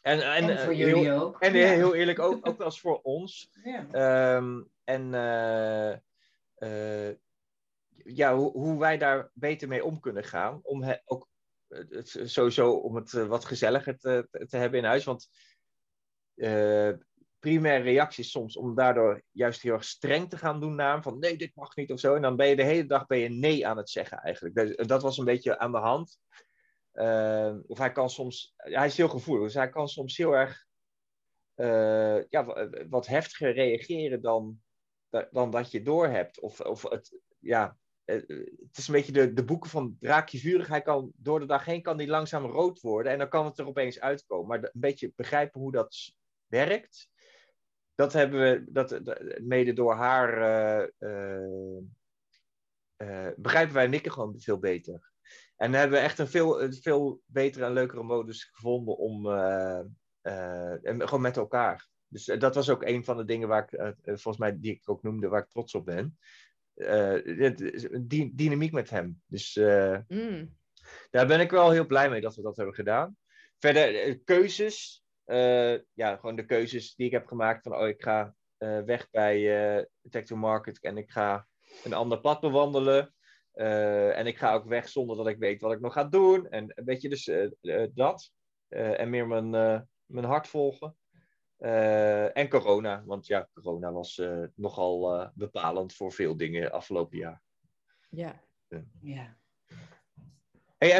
En, en, En voor eh, jullie heel, ook. en Ja. heel eerlijk, ook, ook wel eens voor ons. Ja. Ehm, en eh, eh, ja, hoe, hoe wij daar beter mee om kunnen gaan. Om he- ook eh, het, sowieso om het eh, wat gezelliger te, te, hebben in huis. Want eh primaire reactie is soms om daardoor juist heel erg streng te gaan doen naar hem. Van nee, dit mag niet of zo. En dan ben je de hele dag ben je nee aan het zeggen eigenlijk. Dat, dat was een beetje aan de hand. Ehm, of hij kan soms, hij is heel gevoelig, dus hij kan soms heel erg eh, ja, wa- wat heftiger reageren dan, dan dat je doorhebt. Of, of het, ja, eh, het is een beetje de, de boeken van Draakje Vurig. Hij kan door de dag heen kan die langzaam rood worden en dan kan het er opeens uitkomen. Maar een beetje begrijpen hoe dat werkt, dat hebben we dat, mede door haar eh, begrijpen wij Nikke gewoon veel beter. En hebben we echt een veel, een veel betere en leukere modus gevonden om en gewoon met elkaar. Dus eh, dat was ook een van de dingen waar ik, volgens mij, die ik ook noemde, waar ik trots op ben. Dy- dynamiek met hem. Dus, Mm. Daar ben ik wel heel blij mee dat we dat hebben gedaan. Verder, keuzes. ja, gewoon de keuzes die ik heb gemaakt. Van, oh, ik ga weg bij Tech to Market en ik ga een ander pad bewandelen. Eh, en ik ga ook weg zonder dat ik weet wat ik nog ga doen. En weet je, dus eh, eh, dat. En meer mijn, mijn hart volgen. En corona, want ja, corona was nogal bepalend voor veel dingen afgelopen jaar. Ja. Ja. Hey,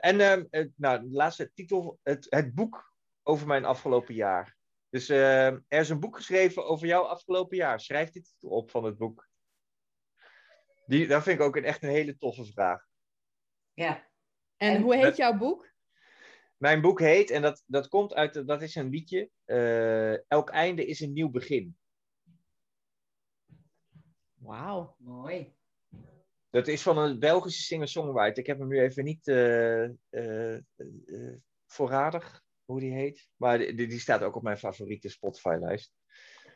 en en nou, de laatste titel, het, het boek over mijn afgelopen jaar. Dus er is een boek geschreven over jouw afgelopen jaar. Schrijf die titel op van het boek. Die, dat vind ik ook een, echt een hele toffe vraag. ja. En, En- hoe heet jouw boek? Mijn boek heet, en dat, dat komt uit, dat is een liedje, eh, Elk einde is een nieuw begin. Wauw. Mooi. Dat is van een Belgische singer-songwriter. Ik heb hem nu even niet eh, eh, eh, voorradig, hoe die heet. Maar die, die staat ook op mijn favoriete Spotify-lijst.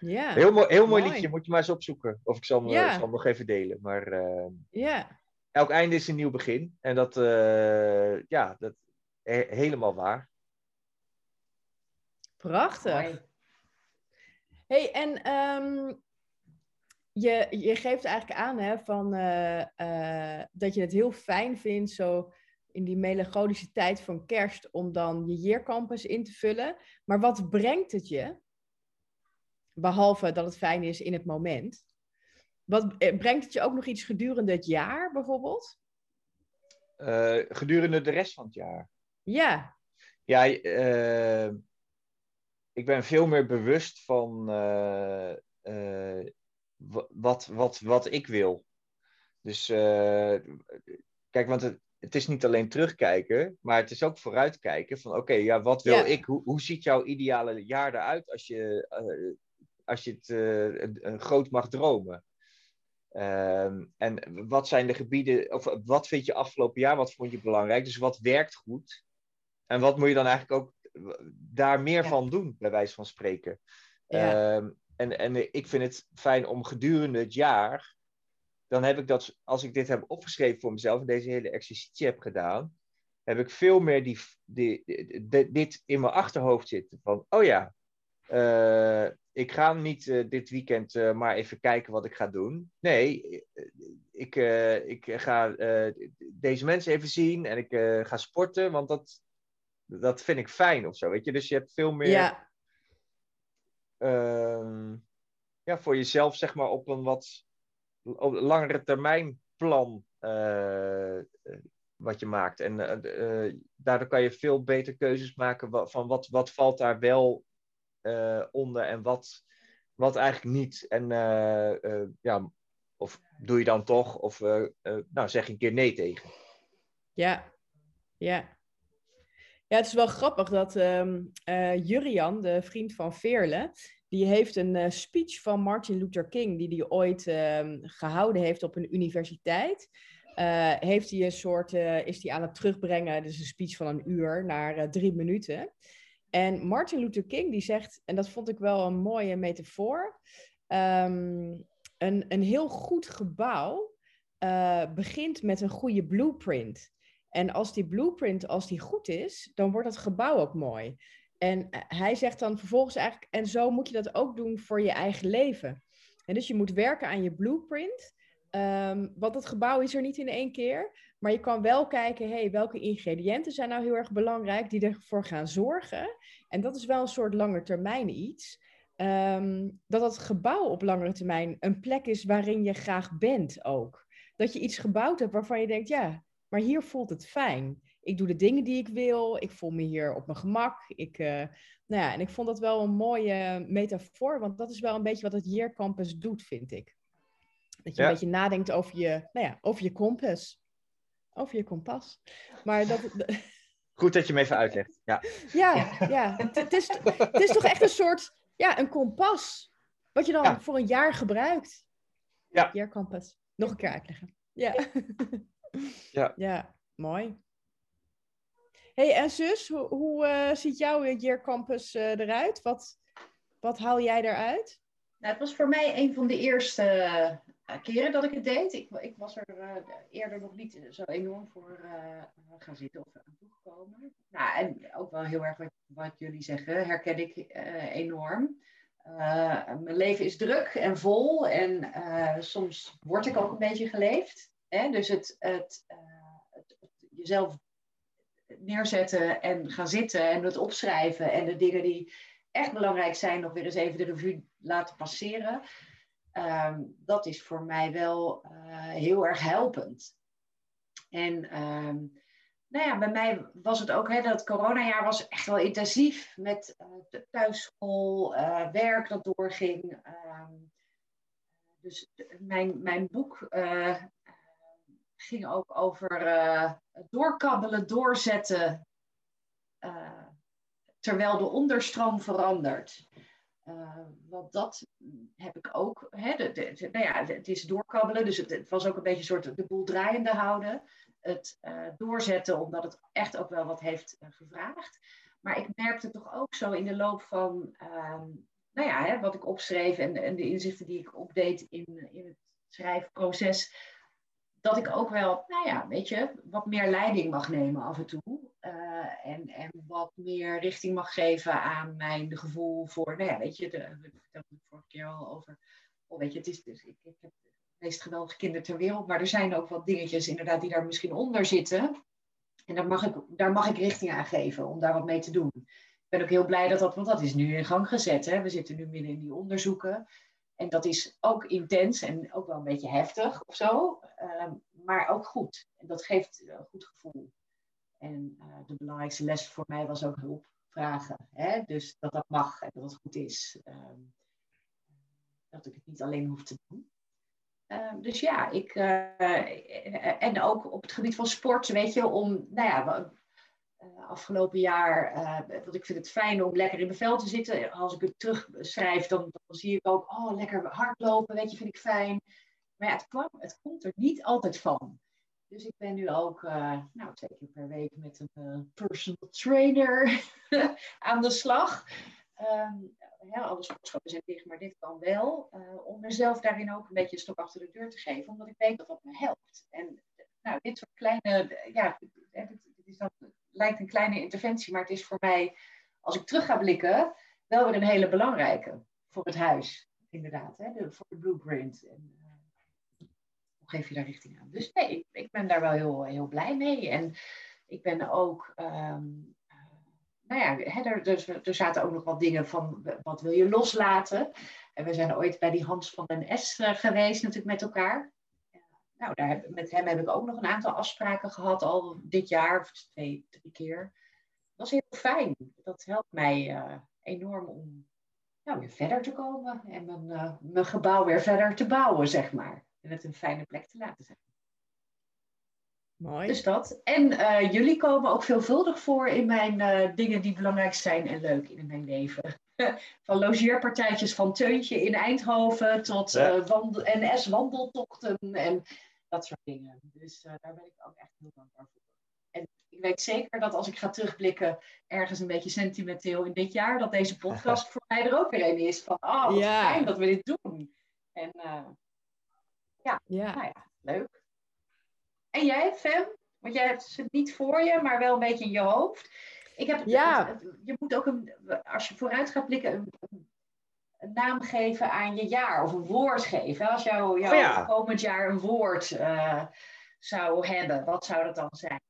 Ja. Heel mooi, heel mooi Mooi. liedje, moet je maar eens opzoeken. Of ik zal hem, Ja. ik zal hem nog even delen. Maar eh, Ja. elk einde is een nieuw begin. En dat, eh, ja, dat he- helemaal waar. Prachtig. Mooi. Hey, en ehm, je, je geeft eigenlijk aan hè, van, eh, eh, dat je het heel fijn vindt, zo in die melancholische tijd van kerst, om dan je yearcampus in te vullen. Maar wat brengt het je? Behalve dat het fijn is in het moment. Wat, eh, brengt het je ook nog iets gedurende het jaar, bijvoorbeeld? Eh, gedurende de rest van het jaar. Ja, Ja, eh, ik ben veel meer bewust van wa- wat, wat, wat ik wil. Dus kijk, want het, het is niet alleen terugkijken, maar het is ook vooruitkijken van oké, ja, wat wil Ja. ik? Hoe, hoe ziet jouw ideale jaar eruit als je, als je het eh, een- een groot mag dromen? Ehm, en wat zijn de gebieden, of wat vind je afgelopen jaar, wat vond je belangrijk? Dus wat werkt goed? En wat moet je dan eigenlijk ook daar meer Ja. van doen, bij wijze van spreken? Ja. Ehm, en, en ik vind het fijn om gedurende het jaar, dan heb ik dat, als ik dit heb opgeschreven voor mezelf en deze hele exercitie heb gedaan, heb ik veel meer die, die, die- dit in mijn achterhoofd zitten. Van, oh ja, eh, ik ga niet eh, dit weekend eh, maar even kijken wat ik ga doen. Nee, eh, ik, eh, ik ga eh, deze mensen even zien en ik eh, ga sporten, want dat, dat vind ik fijn of zo, weet je. Dus je hebt veel meer ja, ehm, ja, voor jezelf, zeg maar, op een wat op een langere termijn plan eh, eh, wat je maakt. En eh, eh, daardoor kan je veel beter keuzes maken van wat, wat valt daar wel eh, onder en wat, wat eigenlijk niet. En eh, eh, ja, of doe je dan toch, of nou, zeg je een keer nee tegen. ja, ja. Ja, het is wel grappig dat eh, Jurian, de vriend van Veerle, die heeft een speech van Martin Luther King, die hij ooit ehm, gehouden heeft op een universiteit. Heeft hij een soort, is hij aan het terugbrengen, dus een speech van een uur, naar drie minuten. En Martin Luther King die zegt, en dat vond ik wel een mooie metafoor, ehm, een, een heel goed gebouw eh, begint met een goede blueprint. En als die blueprint, als die goed is, dan wordt het gebouw ook mooi. En eh, hij zegt dan vervolgens eigenlijk, en zo moet je dat ook doen voor je eigen leven. En dus je moet werken aan je blueprint. Ehm, want het gebouw is er niet in één keer. Maar je kan wel kijken, hey, welke ingrediënten zijn nou heel erg belangrijk die ervoor gaan zorgen. En dat is wel een soort langetermijn iets. Ehm, dat het gebouw op langere termijn een plek is waarin je graag bent ook. Dat je iets gebouwd hebt waarvan je denkt, ja, maar hier voelt het fijn. Ik doe de dingen die ik wil. Ik voel me hier op mijn gemak. Ik, eh, nou ja, en ik vond dat wel een mooie metafoor, want dat is wel een beetje wat het Year Campus doet, vind ik. Dat je Ja. een beetje nadenkt over je, nou ja, over je kompas. Over je kompas. Maar dat, Goed dat je me even uitlegt. Ja, ja, ja. Het, is, het is toch echt een soort, ja, een kompas. Wat je dan Ja. voor een jaar gebruikt. Ja. Campus. Nog een keer uitleggen. Ja. Ja. Ja, mooi. hey, en zus, hoe, hoe eh, ziet jouw Year Campus eh, eruit? Wat, wat haal jij eruit? Nou, het was voor mij een van de eerste keren dat ik het deed. Ik, ik was er uh, eerder nog niet zo enorm voor uh, gaan zitten of aan toegekomen. Nou, en ook wel heel erg wat, jullie zeggen, herken ik enorm. mijn leven is druk en vol en soms word ik ook een beetje geleefd. Hè? Dus het, het, het, jezelf neerzetten en gaan zitten en het opschrijven en de dingen die echt belangrijk zijn nog weer eens even de revue laten passeren. Ehm, dat is voor mij wel uh, heel erg helpend. En um, nou ja, bij mij was het ook, hè, dat coronajaar was echt wel intensief met uh, thuisschool, uh, werk dat doorging. Um, dus mijn, mijn boek ging ook over doorkabbelen, doorzetten, terwijl de onderstroom verandert. Uh, want dat heb ik ook. Hè, de, nou ja, het is doorkabbelen, dus het, was ook een beetje een soort de boel draaiende houden. Het uh, doorzetten, omdat het echt ook wel wat heeft uh, gevraagd. Maar ik merkte toch ook zo in de loop van, ehm, nou ja, hè, wat ik opschreef en, en, de inzichten die ik opdeed in, in het schrijfproces, dat ik ook wel, nou ja, weet je, wat meer leiding mag nemen af en toe. Uh, en, en wat meer richting mag geven aan mijn gevoel voor, nou ja, weet je, de, vertelden het vorige keer al over, oh, weet je, het is, dus, ik, ik heb de meest geweldige kinderen ter wereld, maar er zijn ook wat dingetjes inderdaad die daar misschien onder zitten. En daar mag ik, daar mag ik richting aan geven om daar wat mee te doen. Ik ben ook heel blij dat dat, want dat is nu in gang gezet. Hè? We zitten nu midden in die onderzoeken. En dat is ook intens en ook wel een beetje heftig of zo, uh, maar ook goed. En dat geeft een goed gevoel. En uh, de belangrijkste les voor mij was ook hulp vragen. Hè? Dus dat dat mag en dat het goed is. Um, dat ik het niet alleen hoef te doen. Uh, dus ja, ik, uh, en ook op het gebied van sport, weet je, om, nou ja, afgelopen jaar, uh, ik vind het fijn om lekker in mijn vel te zitten. Als ik het terugschrijf, dan, dan zie ik ook, oh, lekker hardlopen, weet je, vind ik fijn. Maar ja, het, het komt er niet altijd van. Dus ik ben nu ook uh, nou, twee keer per week met een personal trainer aan de slag. Um, ja, alle sportscholen zijn dicht, maar dit kan wel. om mezelf daarin ook een beetje een stok achter de deur te geven, omdat ik weet dat dat me helpt. En nou, dit soort kleine, ja, het is dan lijkt een kleine interventie, maar het is voor mij, als ik terug ga blikken, wel weer een hele belangrijke voor het huis. Inderdaad, hè? Voor de blueprint. En, geef je daar richting aan? Dus nee, ik, ik, ben daar wel heel, heel blij mee. En ik ben ook, um, uh, nou ja, hè, er, dus, er zaten ook nog wat dingen van wat wil je loslaten. En we zijn ooit bij die Hans van den S uh, geweest, natuurlijk met elkaar nou, daar met hem heb ik ook nog een aantal afspraken gehad, al dit jaar, of twee, drie keer. Dat is heel fijn. Dat helpt mij uh, enorm om nou, weer verder te komen en mijn, mijn gebouw weer verder te bouwen, zeg maar. En het een fijne plek te laten zijn. Mooi. Dus dat. En uh, jullie komen ook veelvuldig voor in mijn dingen die belangrijk zijn en leuk in mijn leven. van logeerpartijtjes van Teuntje in Eindhoven tot ja. wandel NS-wandeltochten. En dat soort dingen. Dus uh, daar ben ik ook echt heel dankbaar voor. En ik weet zeker dat als ik ga terugblikken, ergens een beetje sentimenteel in dit jaar, dat deze podcast voor mij er ook weer een is. Van, oh, wat ja. fijn dat we dit doen. En uh, ja, ja. Nou ja, leuk. En jij, Fem? Want jij hebt ze niet voor je, maar wel een beetje in je hoofd. Ik heb, ja. je moet ook, een, als je vooruit gaat blikken, een, een naam geven aan je jaar of een woord geven. Als jou, jou oh ja. komend jaar een woord uh, zou hebben, wat zou dat dan zijn?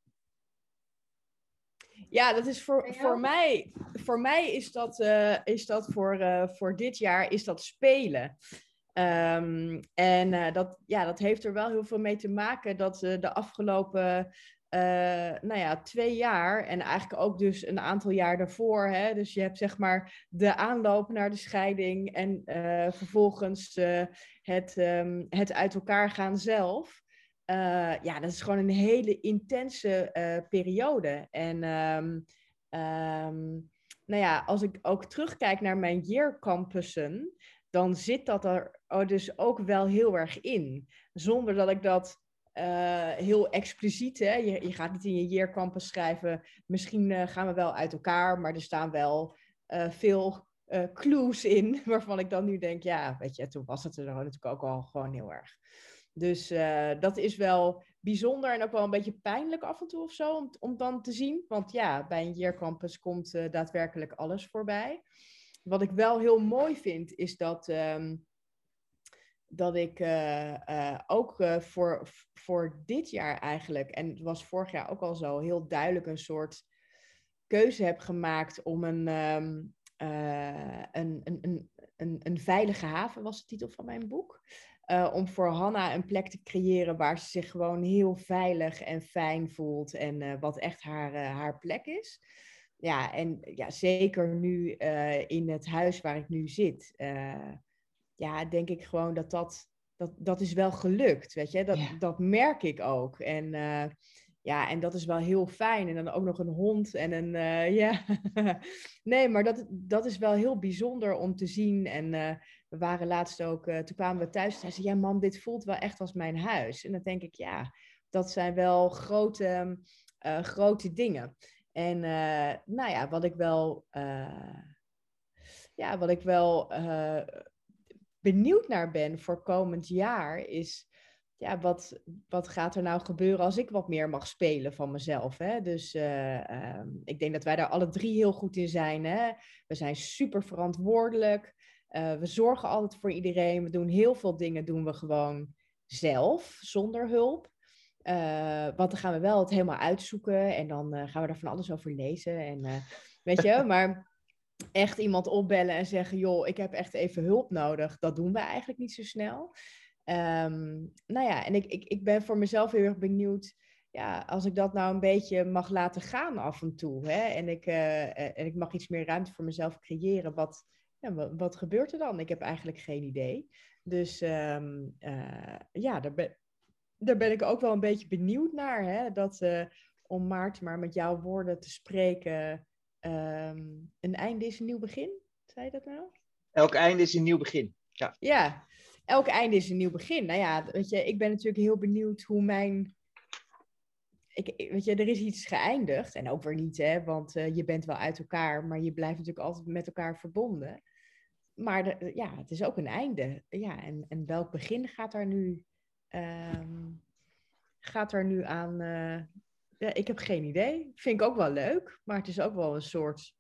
Ja, dat is voor, voor mij. Voor mij is dat, uh, is dat voor, uh, voor dit jaar is dat spelen. Um, en dat, ja, dat heeft er wel heel veel mee te maken dat de afgelopen uh, nou ja, twee jaar en eigenlijk ook dus een aantal jaar daarvoor. Hè? Dus je hebt zeg maar de aanloop naar de scheiding en uh, vervolgens het, um, het uit elkaar gaan zelf. ja, dat is gewoon een hele intense periode. En um, nou ja, als ik ook terugkijk naar mijn year-campussen, dan zit dat er dus ook wel heel erg in. Zonder dat ik dat uh, heel expliciet. Hè? Je, je, gaat niet in je year campus schrijven. Misschien uh, gaan we wel uit elkaar, maar er staan wel uh, veel eh, clues in, waarvan ik dan nu denk, ja, weet je, toen was het er natuurlijk ook al gewoon heel erg. Dus eh, dat is wel bijzonder en ook wel een beetje pijnlijk af en toe of zo, om, om dan te zien. Want ja, bij een Year Campus komt daadwerkelijk alles voorbij. Wat ik wel heel mooi vind, is dat, ehm, dat ik ook voor, voor dit jaar eigenlijk, en het was vorig jaar ook al zo, heel duidelijk een soort keuze heb gemaakt om een, um, een, een, een, een, veilige haven, was de titel van mijn boek. Om voor Hanna een plek te creëren waar ze zich gewoon heel veilig en fijn voelt en wat echt haar, haar plek is. Ja, en ja, zeker nu in het huis waar ik nu zit, ja, denk ik gewoon dat dat, dat, dat is wel gelukt, weet je. Dat, ja. dat merk ik ook. En ja, en dat is wel heel fijn. En dan ook nog een hond en een. Uh, ja. nee, maar dat, dat is wel heel bijzonder om te zien. En uh, we waren laatst ook. Toen kwamen we thuis. En zei Ja, man, dit voelt wel echt als mijn huis. En dan denk ik, ja, dat zijn wel grote, grote dingen. En nou ja, wat ik wel. ja, wat ik wel benieuwd naar ben voor komend jaar is ja, wat, wat gaat er nou gebeuren als ik wat meer mag spelen van mezelf? Hè? Dus uh, uh, ik denk dat wij daar alle drie heel goed in zijn. Hè? We zijn super verantwoordelijk. Uh, we zorgen altijd voor iedereen. We doen heel veel dingen doen we gewoon zelf, zonder hulp. want dan gaan we wel het helemaal uitzoeken en dan gaan we er van alles over lezen. En, weet je, maar echt iemand opbellen en zeggen: joh, ik heb echt even hulp nodig. Dat doen we eigenlijk niet zo snel. Um, nou ja, en ik, ik, ik ben voor mezelf heel erg benieuwd. Ja, als ik dat nou een beetje mag laten gaan af en toe. Hè, en, ik, uh, en ik mag iets meer ruimte voor mezelf creëren. Wat, ja, wat, gebeurt er dan? Ik heb eigenlijk geen idee. Dus um, uh, ja, daar ben, daar ben ik ook wel een beetje benieuwd naar. Hè? Dat, om Maarten maar met jouw woorden te spreken. Um, een einde is een nieuw begin. Zei je dat nou? Elk einde is een nieuw begin. Ja. ja, elk einde is een nieuw begin. Nou ja, weet je, ik ben natuurlijk heel benieuwd hoe mijn. Ik, weet je, er is iets geëindigd. En ook weer niet, hè, want uh, je bent wel uit elkaar, maar je blijft natuurlijk altijd met elkaar verbonden. Maar de, ja, het is ook een einde. Ja, en, en welk begin gaat er nu, um, gaat er nu aan? Uh, ja, ik heb geen idee. Vind ik ook wel leuk, maar het is ook wel een soort.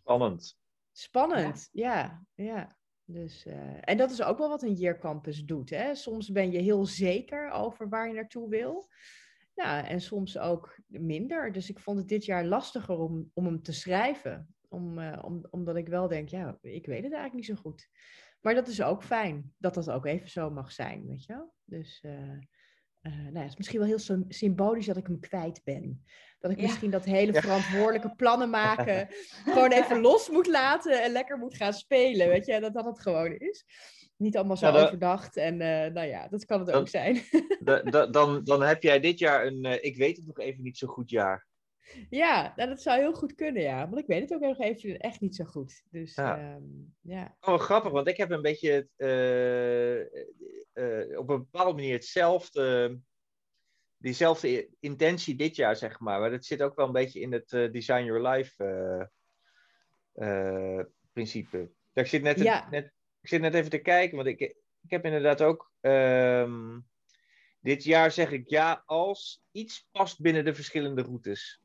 Spannend. Spannend, ja, ja. ja. Dus, uh, en dat is ook wel wat een Year Campus doet. Hè? Soms ben je heel zeker over waar je naartoe wil. Nou, en soms ook minder. Dus ik vond het dit jaar lastiger om, om hem te schrijven. Om, uh, om, omdat ik wel denk, ja, ik weet het eigenlijk niet zo goed. Maar dat is ook fijn, dat dat ook even zo mag zijn, weet je wel. Dus uh, nou, het is misschien wel heel symbolisch dat ik hem kwijt ben. Dat ik misschien dat hele verantwoordelijke plannen maken gewoon even los moet laten en lekker moet gaan spelen. Weet je, dat dat het gewoon is. Niet allemaal zo ja, overdacht. En uh, nou ja, dat kan het dan, ook zijn. dan, dan heb jij dit jaar een, uh, ik weet het nog even niet zo goed jaar. Ja, nou, dat zou heel goed kunnen, ja. Want ik weet het ook nog even echt niet zo goed. Dus ja. Um, ja. Oh, grappig, want ik heb een beetje het, uh, op een bepaalde manier hetzelfde diezelfde intentie dit jaar, zeg maar. Maar dat zit ook wel een beetje in het uh, Design Your Life principe. Ik zit, net, ja. net, ik zit net even te kijken, want ik, ik heb inderdaad ook... Um, dit jaar zeg ik ja als iets past binnen de verschillende routes.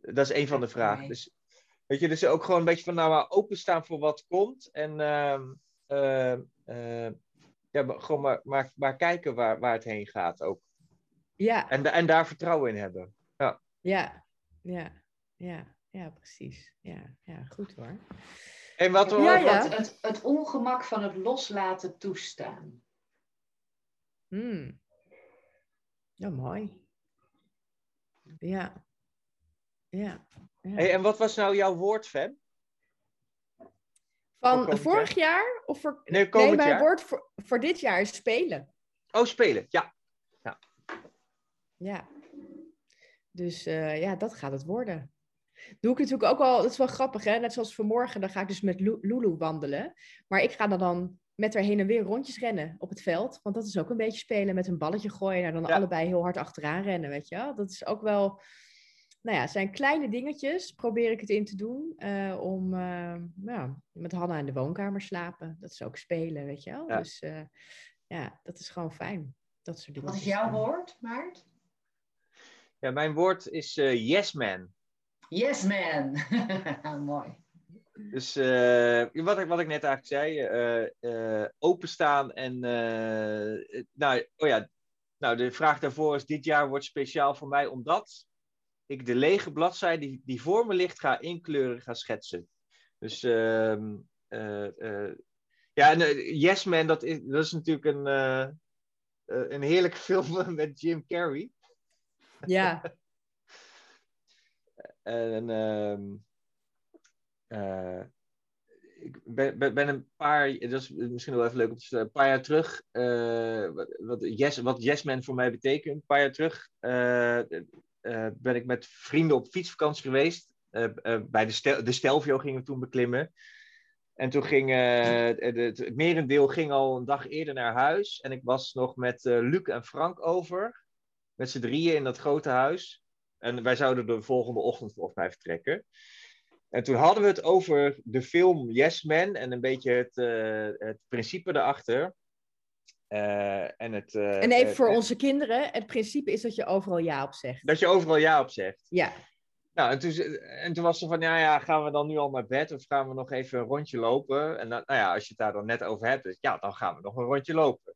Dat is een van de vragen. Dus, weet je, dus ook gewoon een beetje van nou maar openstaan voor wat komt. En uh, ja, gewoon maar, maar, maar kijken waar, waar het heen gaat ook. Ja. En, en daar vertrouwen in hebben. Ja, ja, ja, ja, ja precies. Ja, ja, goed hoor. En wat, ja, ja. Het, het, het, ongemak van het loslaten toestaan. Hmm. Ja, mooi. Ja. Ja. ja. Hey, en wat was nou jouw woord, Fem? Van vorig jaar? jaar? Of voor... Nee, nee mijn jaar? woord voor, voor dit jaar is spelen. Oh, spelen, ja. Ja. Dus uh, ja, dat gaat het worden. Doe ik natuurlijk ook wel, dat is wel grappig hè, net zoals vanmorgen, dan ga ik dus met Lulu wandelen. Maar ik ga dan, dan met haar heen en weer rondjes rennen op het veld. Want dat is ook een beetje spelen met een balletje gooien en dan ja. allebei heel hard achteraan rennen, weet je wel. Dat is ook wel, nou ja, het zijn kleine dingetjes, probeer ik het in te doen. eh, om eh, nou, met Hanna in de woonkamer slapen. Dat is ook spelen, weet je wel. Ja. Dus eh, ja, dat is gewoon fijn. Dat soort dingen. Wat is jouw woord, Maart? Ja, mijn woord is eh, yes man. Yes, man. Mooi. Dus eh, wat, ik, wat ik net eigenlijk zei, eh, eh, openstaan en, eh, nou, oh ja, nou, de vraag daarvoor is, dit jaar wordt speciaal voor mij omdat ik de lege bladzijde die, die voor me ligt ga inkleuren, ga schetsen. Dus, ehm, eh, eh, ja, en eh, Yes Man, dat is, dat is natuurlijk een, eh, een heerlijke film met Jim Carrey. Ja, En ehm, eh, ik ben, ben, ben een paar, dat is misschien wel even leuk om te een paar jaar terug, wat, yes, wat Yes Man voor mij betekent, een paar jaar terug eh, ben ik met vrienden op fietsvakantie geweest. Eh, eh, bij de, de Stelvio gingen we toen beklimmen. En toen ging eh, het, merendeel ging al een dag eerder naar huis. En ik was nog met eh, Luc en Frank over. Met z'n drieën in dat grote huis. En wij zouden de volgende ochtend volgens mij vertrekken. En toen hadden we het over de film Yes Man en een beetje het, eh, het principe erachter. Eh, en het, eh, en even eh, voor onze kinderen. Het principe is dat je overal ja op zegt. Dat je overal ja op zegt. Ja, Nou, en toen, en toen was ze van, ja, ja, gaan we dan nu al naar bed of gaan we nog even een rondje lopen? En dan, nou ja, als je het daar dan net over hebt, dus, ja, dan gaan we nog een rondje lopen.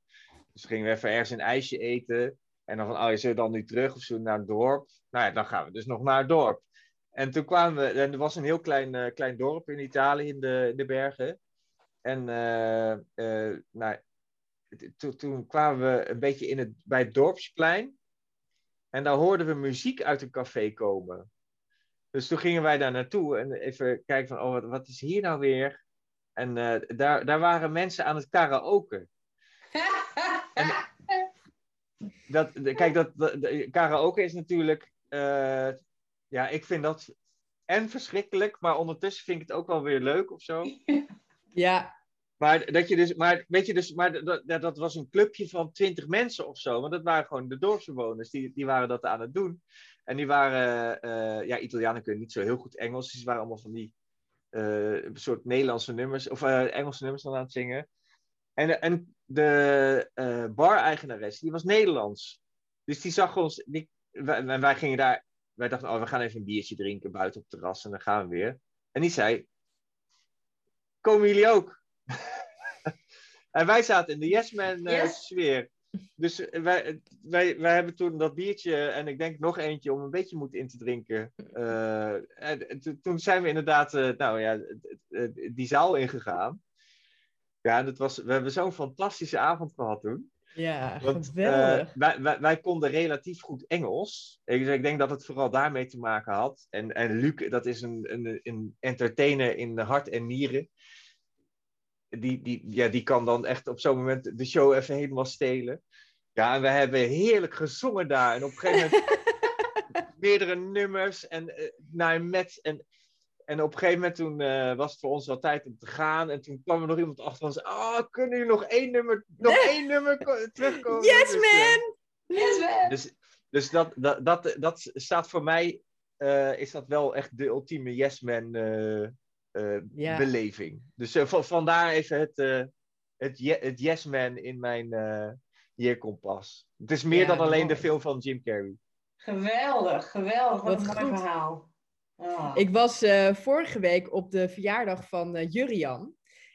Dus gingen we even ergens een ijsje eten. En dan van, oh, zullen we dan nu terug of we naar het dorp? Nou ja, dan gaan we dus nog naar het dorp. En toen kwamen we, en er was een heel klein, klein dorp in Italië, in de, in de bergen. En eh, eh, nou, toen- toen kwamen we een beetje in het, bij het dorpsplein. En daar hoorden we muziek uit een café komen. Dus toen gingen wij daar naartoe en even kijken van, oh, wat, wat is hier nou weer? En eh, daar, daar waren mensen aan het karaoke. Dat, kijk, dat, karaoke is natuurlijk, eh, ja, ik vind dat en verschrikkelijk, maar ondertussen vind ik het ook wel weer leuk of zo. ja, Maar dat je dus, maar weet je dus, maar dat, dat, was een clubje van twintig mensen of zo, want dat waren gewoon de dorpsbewoners, die, die waren dat aan het doen. En die waren, eh, ja, Italianen kunnen niet zo heel goed Engels, dus die waren allemaal van die eh, soort Nederlandse nummers, of eh, Engelse nummers dan aan het zingen. En, en de bar-eigenares, die was Nederlands. Dus die zag ons, wij gingen daar, wij dachten, oh, we gaan even een biertje drinken buiten op het terras en dan gaan we weer. En die zei, komen jullie ook? En wij zaten in de Yes Man eh, Yes. sfeer. Dus wij, wij, wij hebben toen dat biertje en ik denk nog eentje om een beetje moed in te drinken. Eh, en to- toen zijn we inderdaad eh, nou, ja, die zaal ingegaan. Ja, en het was, we hebben zo'n fantastische avond gehad toen. ja, Want geweldig. wij, wij, wij konden relatief goed Engels. Ik, dus ik denk dat het vooral daarmee te maken had. En, en Luc, dat is een, een, een entertainer in hart en nieren. Die, die, ja, die kan dan echt op zo'n moment de show even helemaal stelen. Ja, en we hebben heerlijk gezongen daar. En op een gegeven moment meerdere nummers en eh, naar met. En, en op een gegeven moment toen eh, was het voor ons wel tijd om te gaan. En toen kwam er nog iemand achter ons. Oh, kunnen jullie nog één nummer, nog één nummer ko- terugkomen? Yes, Dus, eh, man! Yes, man. dus dus dat, dat, dat, dat staat voor mij, eh, is dat wel echt de ultieme yes man eh, eh, Ja. beleving. Dus eh, van, vandaar even het, eh, het, ye- het yes man in mijn eh yearkompas. Het is meer Ja, dan alleen mooi. de film van Jim Carrey. Geweldig, geweldig. Wat, Wat een mooi goed. verhaal. Ah. Ik was eh, vorige week op de verjaardag van eh, Jurian,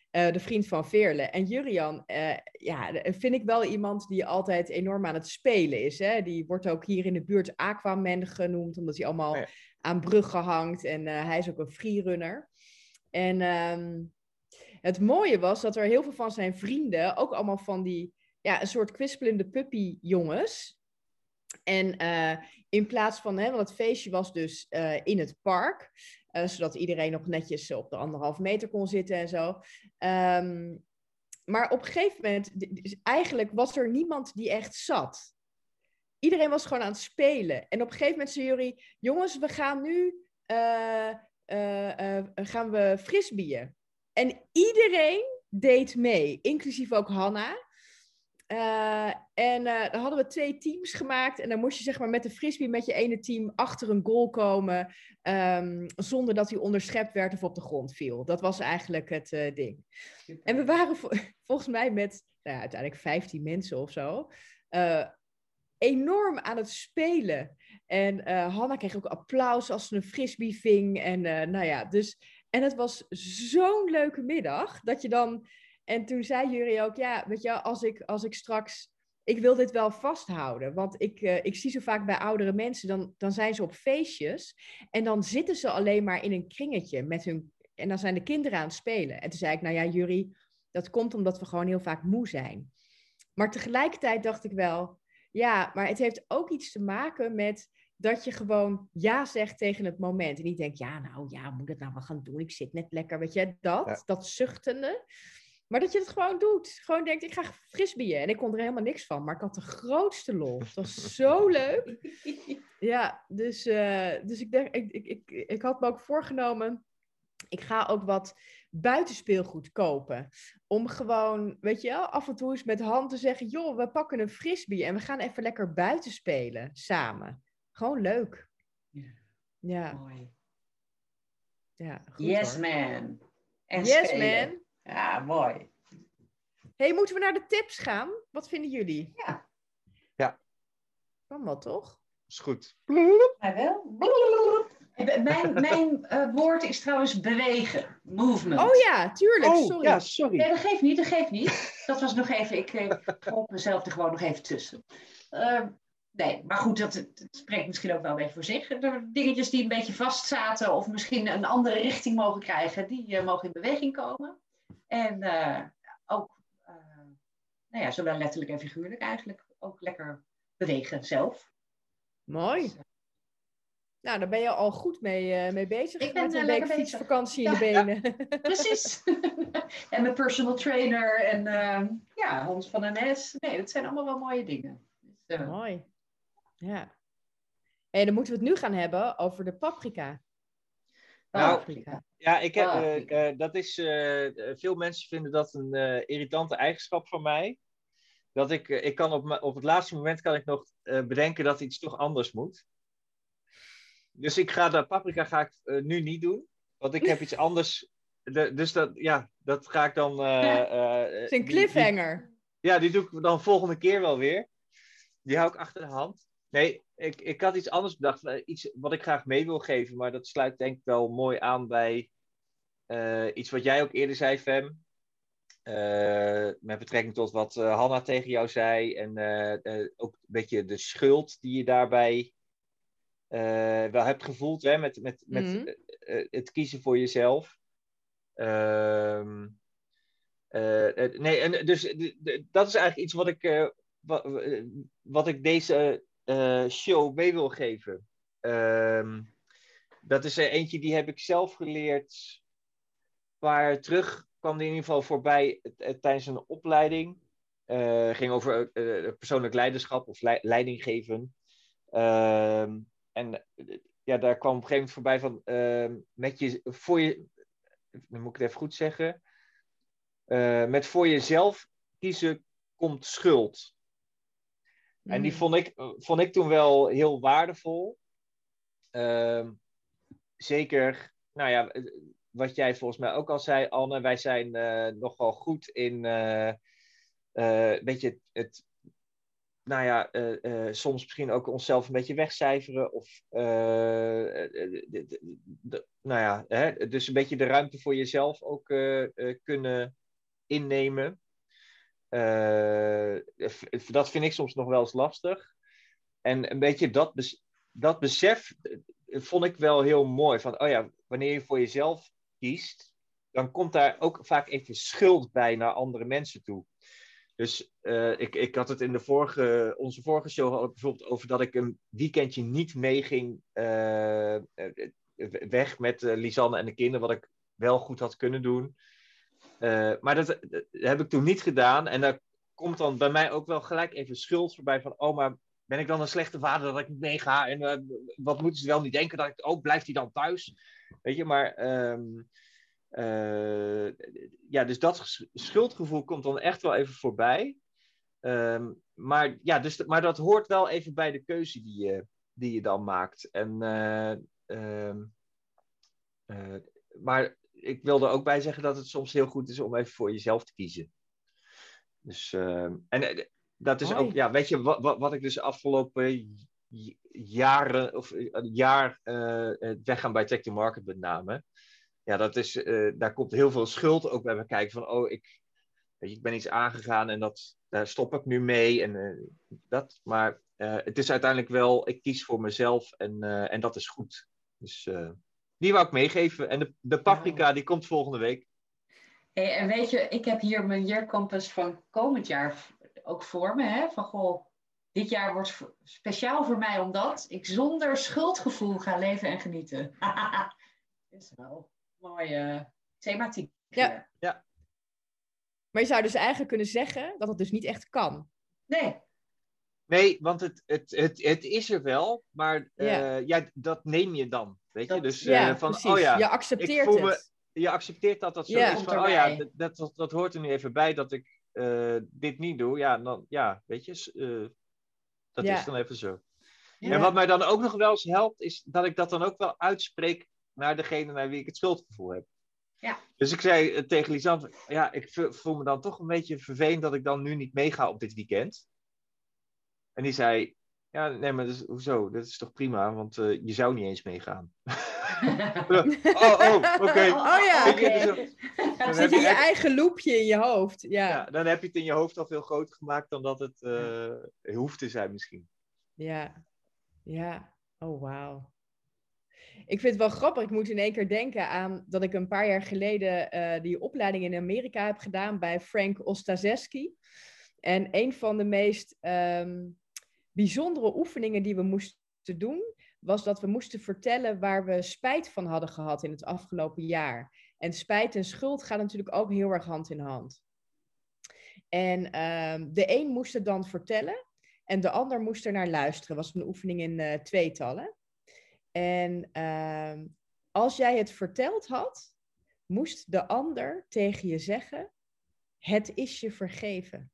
eh, de vriend van Veerle. En Jurian, eh, ja, vind ik wel iemand die altijd enorm aan het spelen is. Hè? Die wordt ook hier in de buurt Aquaman genoemd, omdat hij allemaal Oh ja. aan bruggen hangt. En eh, hij is ook een freerunner. En ehm, het mooie was dat er heel veel van zijn vrienden, ook allemaal van die, ja, een soort kwispelende puppy jongens. En eh, in plaats van, hè, want het feestje was dus eh, in het park, eh, zodat iedereen nog netjes op de anderhalf meter kon zitten en zo. Ehm, maar op een gegeven moment, d- d- eigenlijk was er niemand die echt zat. Iedereen was gewoon aan het spelen. En op een gegeven moment zei jullie, jongens, we gaan nu gaan we frisbeeën. En iedereen deed mee, inclusief ook Hanna. Eh, en uh, dan hadden we twee teams gemaakt. En dan moest je zeg maar met de frisbee met je ene team achter een goal komen. Um, zonder dat hij onderschept werd of op de grond viel. Dat was eigenlijk het uh, ding. En we waren vo volgens mij met nou ja, uiteindelijk 15 mensen of zo. Enorm aan het spelen. En Hanna kreeg ook applaus als ze een frisbee ving. En nou ja, dus. En het was zo'n leuke middag dat je dan en toen zei Jury ook, ja, weet je, als ik, als ik straks, ik wil dit wel vasthouden. Want ik, uh, ik zie zo vaak bij oudere mensen, dan, dan zijn ze op feestjes en dan zitten ze alleen maar in een kringetje met hun, en dan zijn de kinderen aan het spelen. En toen zei ik, nou ja, Jury, dat komt omdat we gewoon heel vaak moe zijn. Maar tegelijkertijd dacht ik wel, ja, maar het heeft ook iets te maken met dat je gewoon ja zegt tegen het moment. En niet denkt, ja, nou ja, moet ik het nou wel gaan doen? Ik zit net lekker, weet je, dat, dat zuchtende. Maar dat je het gewoon doet. Gewoon denkt, ik ga frisbeeën. En ik kon er helemaal niks van. Maar ik had de grootste lol. Het was zo leuk. Ja, dus, uh, dus ik, denk, ik, ik, ik, ik had me ook voorgenomen... Ik ga ook wat buitenspeelgoed kopen. Om gewoon, weet je wel, af en toe eens met hand te zeggen... joh, we pakken een frisbee en we gaan even lekker buiten spelen. Samen. Gewoon leuk. Ja. Ja. Mooi. Ja, goed, yes, hoor. man. En Yes, spelen. man. Ja, mooi. hey, moeten we naar de tips gaan? Wat vinden jullie? Ja. Ja. Kan wel, toch? Is goed. Mij wel. Mijn, mijn eh, woord is trouwens bewegen. Movement. Oh ja, tuurlijk. Oh, sorry. ja, sorry. Nee, dat geeft niet, dat geeft niet. Dat was nog even, ik trok mezelf er gewoon nog even tussen. Uh, nee, maar goed, dat, dat, spreekt misschien ook wel een beetje voor zich. De dingetjes die een beetje vastzaten of misschien een andere richting mogen krijgen, die uh, mogen in beweging komen. En uh, ook, nou ja, zowel letterlijk en figuurlijk eigenlijk, ook lekker bewegen zelf. Mooi. Dus, nou, daar ben je al goed mee, uh, mee bezig. Ik ben met een uh, week lekker fietsvakantie in de benen. Ja, precies. en mijn personal trainer en uh, ja, Hans van NS. Nee, dat zijn allemaal wel mooie dingen. Dus, uh, Mooi. Ja. En dan moeten we het nu gaan hebben over de paprika. Nou, Paprika. Ja, ik heb, eh, eh, dat is, eh, veel mensen vinden dat een eh, irritante eigenschap van mij. Dat ik, eh, ik kan op, op het laatste moment kan ik nog eh, bedenken dat iets toch anders moet. Dus ik ga de paprika ga ik eh, nu niet doen, want ik heb iets anders. De, dus dat, ja, dat ga ik dan. eh, eh, Het is een die- die- cliffhanger. ja, die doe ik dan volgende keer wel weer. Die hou ik achter de hand. Nee, ik, ik had iets anders bedacht. Iets wat ik graag mee wil geven. Maar dat sluit denk ik wel mooi aan bij iets wat jij ook eerder zei, Fem. Met betrekking tot wat Hanna tegen jou zei. En ook een beetje de schuld die je daarbij wel hebt gevoeld. Hè, met met, met Mhm. eh, eh, het kiezen voor jezelf. Ehm, eh, eh, nee, en dus eh, dat is eigenlijk iets wat ik, eh, wat, wat ik deze eh, show mee wil geven. Ehm, dat is er eentje die heb ik zelf geleerd. Jaar terug kwam die in ieder geval voorbij eh, tijdens een opleiding. Eh ging over eh, persoonlijk leiderschap of lei- leiding geven. En eh, ja, daar kwam op een gegeven moment voorbij van ehm, met je, voor je, dan moet ik het even goed zeggen. Eh, met voor jezelf kiezen komt schuld. En die Mm. vond ik, vond ik toen wel heel waardevol. Ehm, zeker, nou ja, eh, wat jij volgens mij ook al zei, Anne, wij zijn nogal goed in een beetje het, het nou ja, eh, eh, soms misschien ook onszelf een beetje wegcijferen. Of, eh, nou ja, hè, dus een beetje de ruimte voor jezelf ook kunnen innemen. Dat vind ik soms nog wel eens lastig. En een beetje dat, dat besef vond ik wel heel mooi. Van, oh ja, wanneer je voor jezelf kiest, dan komt daar ook vaak even schuld bij naar andere mensen toe. Dus eh, ik, ik had het in de vorige, onze vorige show ik bijvoorbeeld over dat ik een weekendje niet meeging eh, weg met Lisanne en de kinderen, wat ik wel goed had kunnen doen. Maar dat, heb ik toen niet gedaan. En daar komt dan bij mij ook wel gelijk even schuld voorbij van, oh, maar ben ik dan een slechte vader dat ik niet meega? En wat moeten ze wel niet denken? Dat ik, oh, blijft hij dan thuis? Weet je, maar... ehm, eh, ja, dus dat sch- schuldgevoel komt dan echt wel even voorbij. ehm, maar ja, dus, maar dat hoort wel even bij de keuze die je, die je dan maakt. En, eh, ehm, eh, maar ik wilde ook bij zeggen dat het soms heel goed is om even voor jezelf te kiezen. Dus, ehm, en dat is ook, ja, weet je, wat, wat, wat ik dus afgelopen jaren, of een jaar, weggaan bij Tech to Market met name. Ja, dat is, eh, daar komt heel veel schuld ook bij me kijken. Van, oh, ik, weet je, ik ben iets aangegaan en dat, daar stop ik nu mee. En eh, dat, maar eh, het is uiteindelijk wel, ik kies voor mezelf en, en dat is goed. Dus die wou ik meegeven. En de, de paprika, die komt volgende week. Hey, en weet je, ik heb hier mijn Year Compass van komend jaar ook voor me. Hè? Van goh, dit jaar wordt speciaal voor mij omdat ik zonder schuldgevoel ga leven en genieten. Is wel mooie thematiek. Ja. hier. Maar je zou dus eigenlijk kunnen zeggen dat het dus niet echt kan. Nee, Nee, want het, het, het, het is er wel, maar eh, Ja. ja. dat neem je dan. Weet je, Dat- dus ja, eh, van, precies. oh ja, je accepteert voel me- het. je accepteert dat dat zo Ja. is. Van, oh ja, dat, dat, dat hoort er nu even bij dat ik eh, dit niet doe. Ja, dan, ja weet je, eh, dat Ja. is dan even zo. Ja. En wat mij dan ook nog wel eens helpt, is dat ik dat dan ook wel uitspreek naar degene naar wie ik het schuldgevoel heb. Ja. Dus ik zei eh, tegen Lisanne, ja, ik voel me dan toch een beetje vervelend dat ik dan nu niet meega op dit weekend. En die zei, ja, nee, maar dat is, hoezo? Dat is toch prima, want eh, je zou niet eens meegaan. oh, oh, oké. Oh ja. Weet je, dus dan- dan Zit in je je eigen loopje in je hoofd. Ja, ja, dan heb je het in je hoofd al veel groter gemaakt dan dat het eh, hoeft te zijn misschien. ja. ja. Oh, wauw. Ik vind het wel grappig. Ik moet in één keer denken aan dat ik een paar jaar geleden eh, die opleiding in Amerika heb gedaan bij Frank Ostazeski. En een van de meest ehm, bijzondere oefeningen die we moesten doen, was dat we moesten vertellen waar we spijt van hadden gehad in het afgelopen jaar. En spijt en schuld gaan natuurlijk ook heel erg hand in hand. En ehm, de een moest het dan vertellen en de ander moest er naar luisteren. was een oefening in eh, tweetallen. En ehm, als jij het verteld had, moest de ander tegen je zeggen: Het is je vergeven.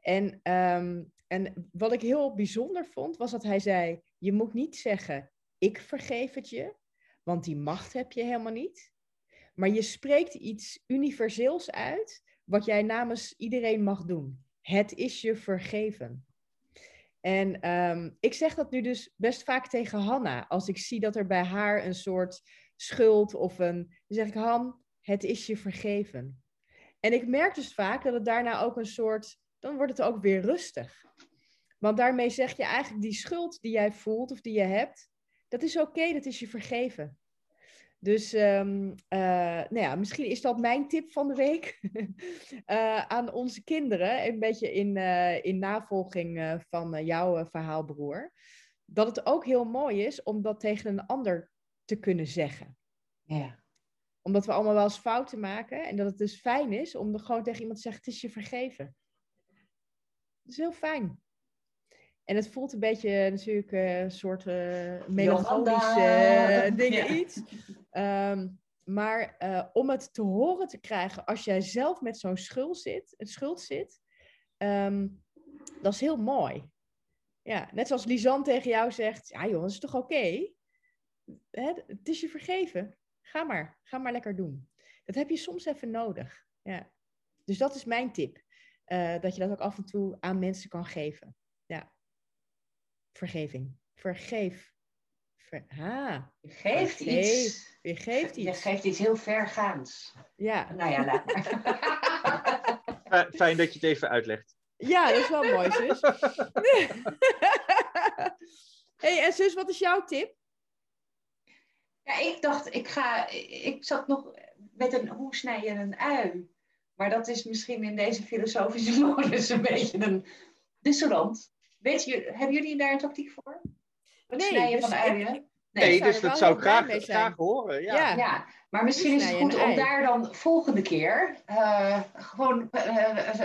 En, ehm, en wat ik heel bijzonder vond, was dat hij zei: Je moet niet zeggen: Ik vergeef het je, want die macht heb je helemaal niet. Maar je spreekt iets universeels uit, wat jij namens iedereen mag doen. Het is je vergeven. En ehm, ik zeg dat nu dus best vaak tegen Hanna. Als ik zie dat er bij haar een soort schuld of een. Dan zeg ik: Han, het is je vergeven. En ik merk dus vaak dat het daarna ook een soort. Dan wordt het ook weer rustig. Want daarmee zeg je eigenlijk die schuld die jij voelt of die je hebt. Dat is oké, dat is je vergeven. Dus ehm, eh, nou ja, misschien is dat mijn tip van de week eh, aan onze kinderen. Een beetje in, eh, in navolging van jouw eh, verhaal, broer. Dat het ook heel mooi is om dat tegen een ander te kunnen zeggen. Ja. Omdat we allemaal wel eens fouten maken. En dat het dus fijn is om er gewoon tegen iemand te zeggen: Het is je vergeven. Dat is heel fijn. En het voelt een beetje natuurlijk een soort eh melancholisch Jolanda. eh, ding Ja. iets. Ehm, maar eh, om het te horen te krijgen als jij zelf met zo'n schuld zit, het schuld zit, ehm, dat is heel mooi. Ja, net zoals Lisanne tegen jou zegt, ja joh, dat is toch oké? Het is je vergeven. Ga maar, ga maar lekker doen. Dat heb je soms even nodig. Ja. Dus dat is mijn tip. Eh, dat je dat ook af en toe aan mensen kan geven. Ja. Vergeving. Vergeef. Ver... Ah, Je geeft iets. je geeft Je iets. geeft iets heel vergaans. Ja. Nou ja, laat maar. Fi- Fijn dat je het even uitlegt. ja, dat is wel mooi, zus. hey, en zus, wat is jouw tip? Ja, ik dacht, ik ga. Ik zat nog met een hoe snij je een ui? Maar dat is misschien in deze filosofische modus een beetje een dissonant. Weet je, hebben jullie daar een tactiek voor? Het Nee, snijden dus van ik- uien? Nee, zou dus dat zou ik graag, graag horen. Ja. Ja. Ja, maar misschien is het goed om daar dan volgende keer eh, gewoon eh,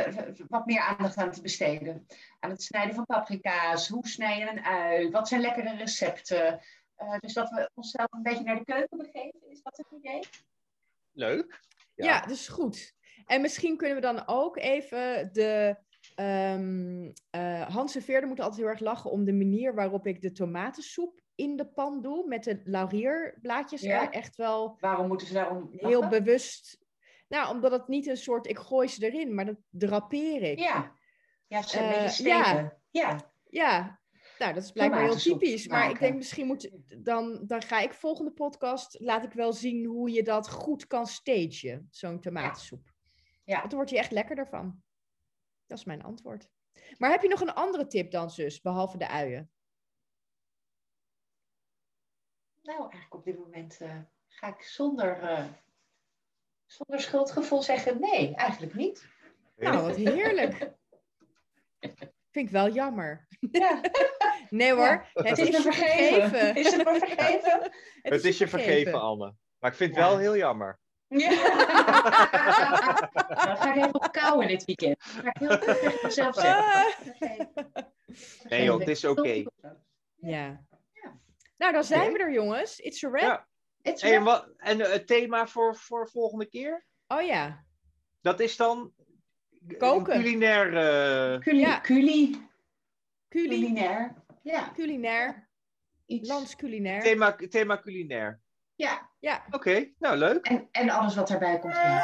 wat meer aandacht aan te besteden. Aan het snijden van paprika's, hoe snij je een ui, wat zijn lekkere recepten. Eh, dus dat we onszelf een beetje naar de keuken begeven, is dat het idee? Leuk. Ja. Ja. dat is goed. En misschien kunnen we dan ook even de ehm eh, Hans en Veerle moeten altijd heel erg lachen om de manier waarop ik de tomatensoep in de pan doe. Met de laurierblaadjes Ja. echt wel Waarom moeten ze daarom heel lachen? bewust... Nou, omdat het niet een soort, ik gooi ze erin, maar dat drapeer ik. Ja. Ja, ze Eh, beetje ja. Ja. Ja, nou, dat is blijkbaar heel typisch. Maar ik denk misschien moet, dan, dan ga ik volgende podcast, laat ik wel zien hoe je dat goed kan stagen, zo'n tomatensoep. Ja. Want dan wordt je echt lekkerder van. Dat is mijn antwoord. Maar heb je nog een andere tip dan, zus, behalve de uien? Nou, eigenlijk op dit moment eh, ga ik zonder, eh, zonder schuldgevoel zeggen nee, eigenlijk niet. Nou, wat heerlijk. Vind ik wel jammer. Ja, Nee hoor, Ja, het, het is, is vergeven. vergeven. Is het me vergeven? Het is je vergeven, Anne. Maar ik vind het wel heel jammer. Ja. Nou, ga ik even op kouwen dit weekend. Dan ga ik heel goed tegen mezelf zeggen. Ah. Nee joh, het is oké. Ja. Ja. Nou, dan zijn we er, jongens. It's a wrap. Ja. It's Hey, en wrap. wat, en eh, het thema voor, voor volgende keer? Oh ja. Dat is dan... Koken. Culinair... eh, Culi- Ja. culi- Culi, culinair. Ja, culinair, iets. landsculinair. thema, thema culinair. Ja, Ja. Oké, nou leuk. en, en alles wat daarbij komt. Ja.